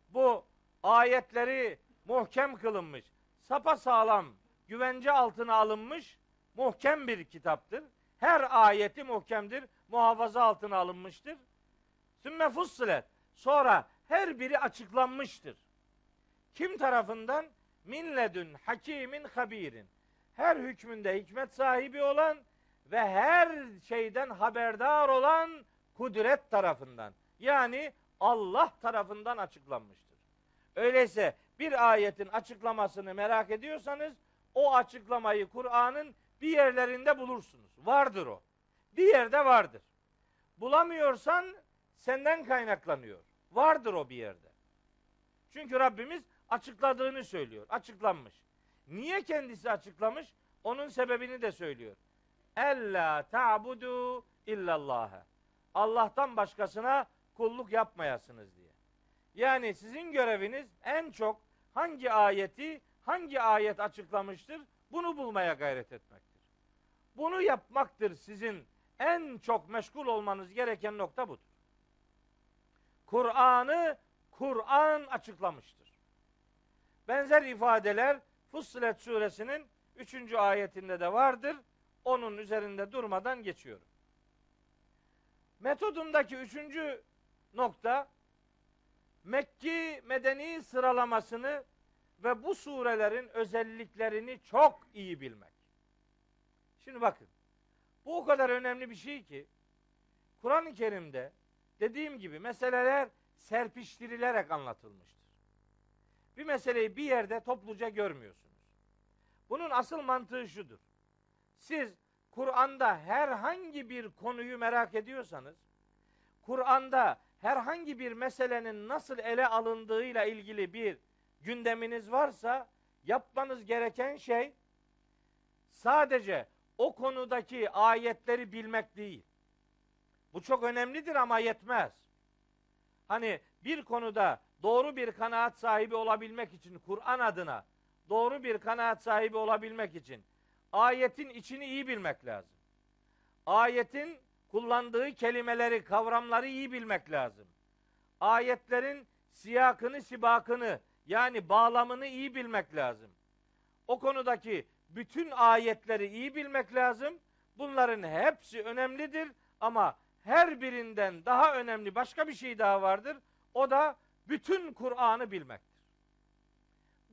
Bu ayetleri muhkem kılınmış, sapa sağlam, güvence altına alınmış muhkem bir kitaptır. Her ayeti muhkemdir, muhafaza altına alınmıştır. Sümme fussilet. Sonra her biri açıklanmıştır. Kim tarafından? Minledün hakimin habirin. Her hükmünde hikmet sahibi olan ve her şeyden haberdar olan kudret tarafından. Yani Allah tarafından açıklanmıştır. Öyleyse bir ayetin açıklamasını merak ediyorsanız o açıklamayı Kur'an'ın bir yerlerinde bulursunuz. Vardır o. Bir yerde vardır. Bulamıyorsan senden kaynaklanıyor. Vardır o bir yerde. Çünkü Rabbimiz açıkladığını söylüyor. Açıklanmış. Niye kendisi açıklamış? Onun sebebini de söylüyor. Ella ta'budu illallah. Allah'tan başkasına kulluk yapmayasınız diye. Yani sizin göreviniz en çok hangi ayeti, hangi ayet açıklamıştır bunu bulmaya gayret etmektir. Bunu yapmaktır sizin en çok meşgul olmanız gereken nokta budur. Kur'an'ı Kur'an açıklamıştır. Benzer ifadeler Fussilet suresinin 3. ayetinde de vardır. Onun üzerinde durmadan geçiyorum. Metodumdaki üçüncü nokta Mekki medeni sıralamasını ve bu surelerin özelliklerini çok iyi bilmek. Şimdi bakın. Bu o kadar önemli bir şey ki Kur'an-ı Kerim'de dediğim gibi meseleler serpiştirilerek anlatılmıştır. Bir meseleyi bir yerde topluca görmüyorsunuz. Bunun asıl mantığı şudur. Siz Kur'an'da herhangi bir konuyu merak ediyorsanız, Kur'an'da herhangi bir meselenin nasıl ele alındığıyla ilgili bir gündeminiz varsa yapmanız gereken şey sadece o konudaki ayetleri bilmek değil. Bu çok önemlidir ama yetmez. Hani bir konuda doğru bir kanaat sahibi olabilmek için Kur'an adına doğru bir kanaat sahibi olabilmek için ayetin içini iyi bilmek lazım. Ayetin kullandığı kelimeleri, kavramları iyi bilmek lazım. Ayetlerin siyakını, sibakını yani bağlamını iyi bilmek lazım. O konudaki bütün ayetleri iyi bilmek lazım. Bunların hepsi önemlidir ama her birinden daha önemli başka bir şey daha vardır. O da bütün Kur'an'ı bilmektir.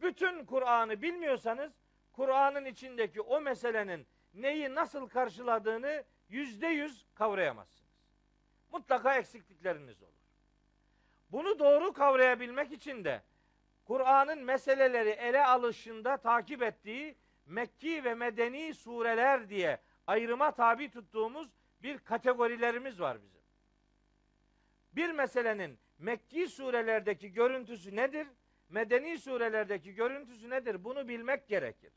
Bütün Kur'an'ı bilmiyorsanız Kur'an'ın içindeki o meselenin neyi nasıl karşıladığını yüzde yüz kavrayamazsınız. Mutlaka eksiklikleriniz olur. Bunu doğru kavrayabilmek için de Kur'an'ın meseleleri ele alışında takip ettiği Mekki ve Medeni sureler diye ayrıma tabi tuttuğumuz bir kategorilerimiz var bizim. Bir meselenin Mekki surelerdeki görüntüsü nedir? Medeni surelerdeki görüntüsü nedir? Bunu bilmek gerekir.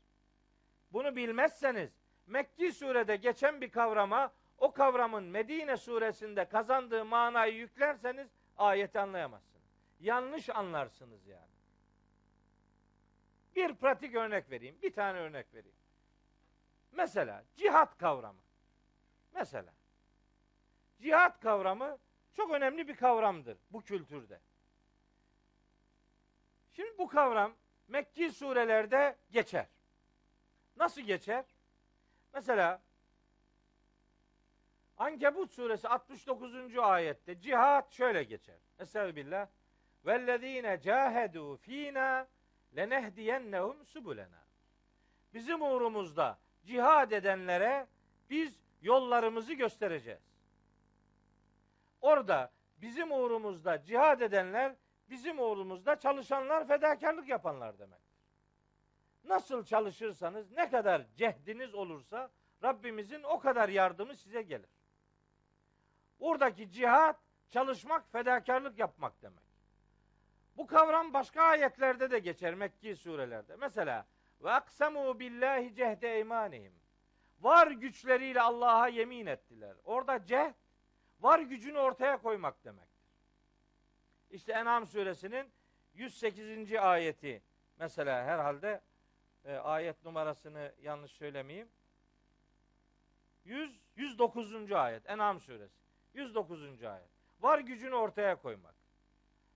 Bunu bilmezseniz Mekki surede geçen bir kavrama o kavramın Medine suresinde kazandığı manayı yüklerseniz ayeti anlayamazsınız. Yanlış anlarsınız yani. Bir pratik örnek vereyim. Bir tane örnek vereyim. Mesela cihat kavramı. Mesela cihat kavramı çok önemli bir kavramdır bu kültürde. Şimdi bu kavram Mekki surelerde geçer. Nasıl geçer? Mesela Ankebut suresi 69. ayette cihat şöyle geçer. Estağfirullah. Vellezine cahedu fina lenehdiyennehum subulena. Bizim uğrumuzda cihad edenlere biz yollarımızı göstereceğiz. Orada bizim uğrumuzda cihad edenler, bizim uğrumuzda çalışanlar, fedakarlık yapanlar demek. Nasıl çalışırsanız, ne kadar cehdiniz olursa Rabbimizin o kadar yardımı size gelir. Oradaki cihat, çalışmak, fedakarlık yapmak demek. Bu kavram başka ayetlerde de geçer Mekki surelerde. Mesela ve aksemu billahi cehde imanihim. Var güçleriyle Allah'a yemin ettiler. Orada cehd var gücünü ortaya koymak demektir. İşte En'am suresinin 108. ayeti mesela herhalde e, ayet numarasını yanlış söylemeyeyim. 100 109. ayet En'am suresi. 109. ayet. Var gücünü ortaya koymak.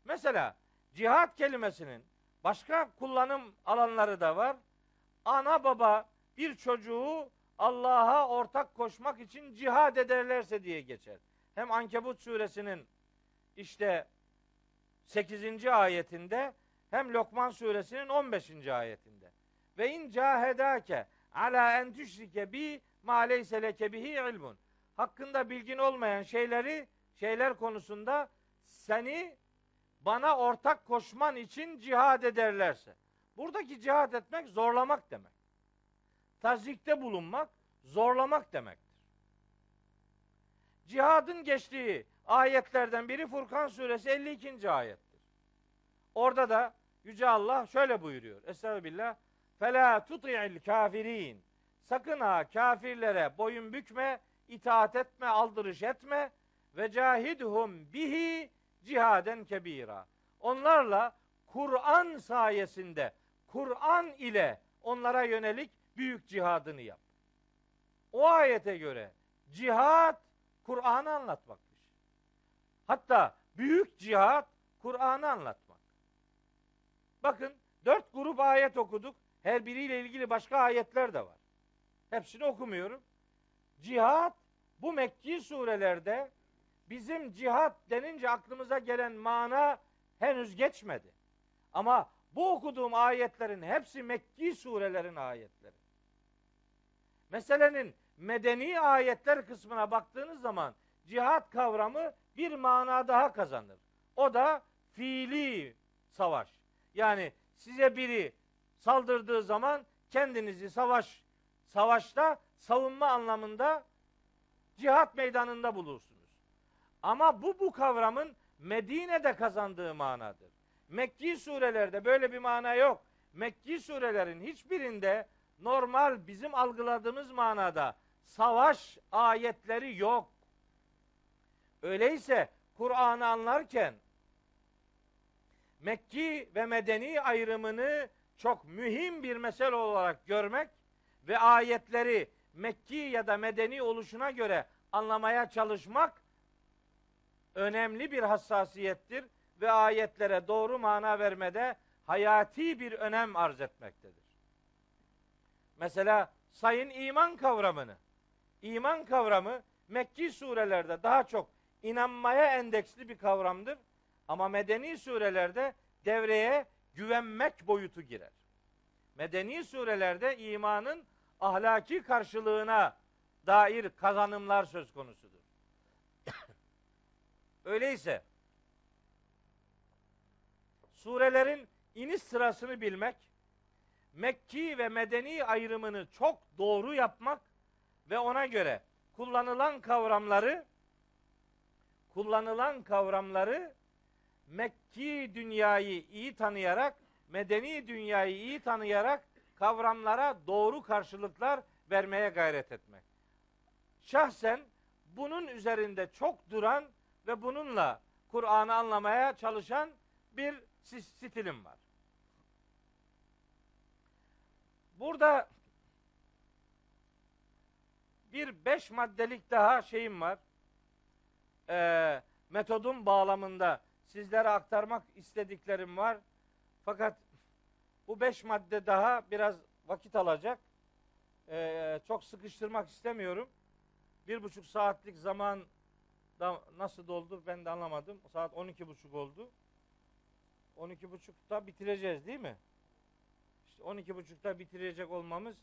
Mesela cihat kelimesinin başka kullanım alanları da var. Ana baba bir çocuğu Allah'a ortak koşmak için cihad ederlerse diye geçer. Hem Ankebut suresinin işte 8. ayetinde hem Lokman suresinin 15. ayetinde. Ve in cahedake ala en tüşrike bi ma leyse leke bihi ilmun. Hakkında bilgin olmayan şeyleri şeyler konusunda seni bana ortak koşman için cihad ederlerse. Buradaki cihad etmek zorlamak demek. Tazikte bulunmak zorlamak demektir. Cihadın geçtiği ayetlerden biri Furkan suresi 52. ayettir. Orada da Yüce Allah şöyle buyuruyor. Estağfirullah. Fela tuti'il kafirin. Sakın ha kafirlere boyun bükme, itaat etme, aldırış etme ve cahidhum bihi cihaden kebira. Onlarla Kur'an sayesinde, Kur'an ile onlara yönelik büyük cihadını yap. O ayete göre cihat Kur'an'ı anlatmakmış. Hatta büyük cihat Kur'an'ı anlatmak. Bakın dört grup ayet okuduk. Her biriyle ilgili başka ayetler de var. Hepsini okumuyorum. Cihat bu Mekki surelerde bizim cihat denince aklımıza gelen mana henüz geçmedi. Ama bu okuduğum ayetlerin hepsi Mekki surelerin ayetleri. Meselenin medeni ayetler kısmına baktığınız zaman cihat kavramı bir mana daha kazanır. O da fiili savaş. Yani size biri saldırdığı zaman kendinizi savaş savaşta savunma anlamında cihat meydanında bulursunuz. Ama bu bu kavramın Medine'de kazandığı manadır. Mekki surelerde böyle bir mana yok. Mekki surelerin hiçbirinde normal bizim algıladığımız manada savaş ayetleri yok. Öyleyse Kur'an'ı anlarken Mekki ve Medeni ayrımını çok mühim bir mesele olarak görmek ve ayetleri Mekki ya da Medeni oluşuna göre anlamaya çalışmak önemli bir hassasiyettir ve ayetlere doğru mana vermede hayati bir önem arz etmektedir. Mesela sayın iman kavramını. İman kavramı Mekki surelerde daha çok inanmaya endeksli bir kavramdır. Ama medeni surelerde devreye güvenmek boyutu girer. Medeni surelerde imanın ahlaki karşılığına dair kazanımlar söz konusudur. Öyleyse surelerin iniş sırasını bilmek, Mekki ve Medeni ayrımını çok doğru yapmak ve ona göre kullanılan kavramları kullanılan kavramları Mekki dünyayı iyi tanıyarak, medeni dünyayı iyi tanıyarak kavramlara doğru karşılıklar vermeye gayret etmek. Şahsen bunun üzerinde çok duran ve bununla Kur'an'ı anlamaya çalışan bir stilim var. Burada bir beş maddelik daha şeyim var. Ee, metodun bağlamında sizlere aktarmak istediklerim var. Fakat bu beş madde daha biraz vakit alacak. Ee, çok sıkıştırmak istemiyorum. Bir buçuk saatlik zaman da nasıl doldu ben de anlamadım. Saat on iki buçuk oldu. On iki buçukta bitireceğiz değil mi? İşte on iki buçukta bitirecek olmamız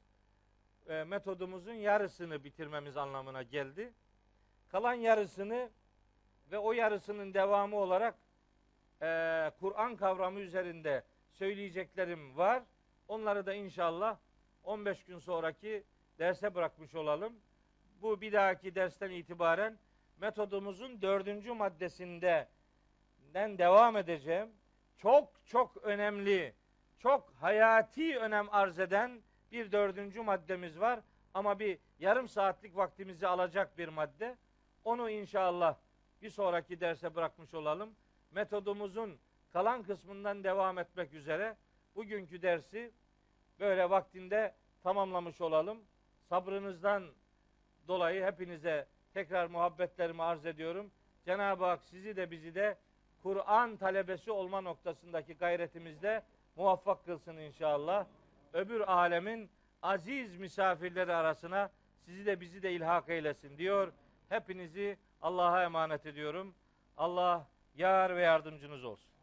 e, metodumuzun yarısını bitirmemiz anlamına geldi. Kalan yarısını ve o yarısının devamı olarak e, Kur'an kavramı üzerinde söyleyeceklerim var. Onları da inşallah 15 gün sonraki derse bırakmış olalım. Bu bir dahaki dersten itibaren metodumuzun dördüncü maddesinden devam edeceğim. Çok çok önemli, çok hayati önem arz eden bir dördüncü maddemiz var. Ama bir yarım saatlik vaktimizi alacak bir madde. Onu inşallah bir sonraki derse bırakmış olalım. Metodumuzun kalan kısmından devam etmek üzere bugünkü dersi böyle vaktinde tamamlamış olalım. Sabrınızdan dolayı hepinize tekrar muhabbetlerimi arz ediyorum. Cenab-ı Hak sizi de bizi de Kur'an talebesi olma noktasındaki gayretimizde muvaffak kılsın inşallah. Öbür alemin aziz misafirleri arasına sizi de bizi de ilhak eylesin diyor. Hepinizi Allah'a emanet ediyorum. Allah yar ve yardımcınız olsun.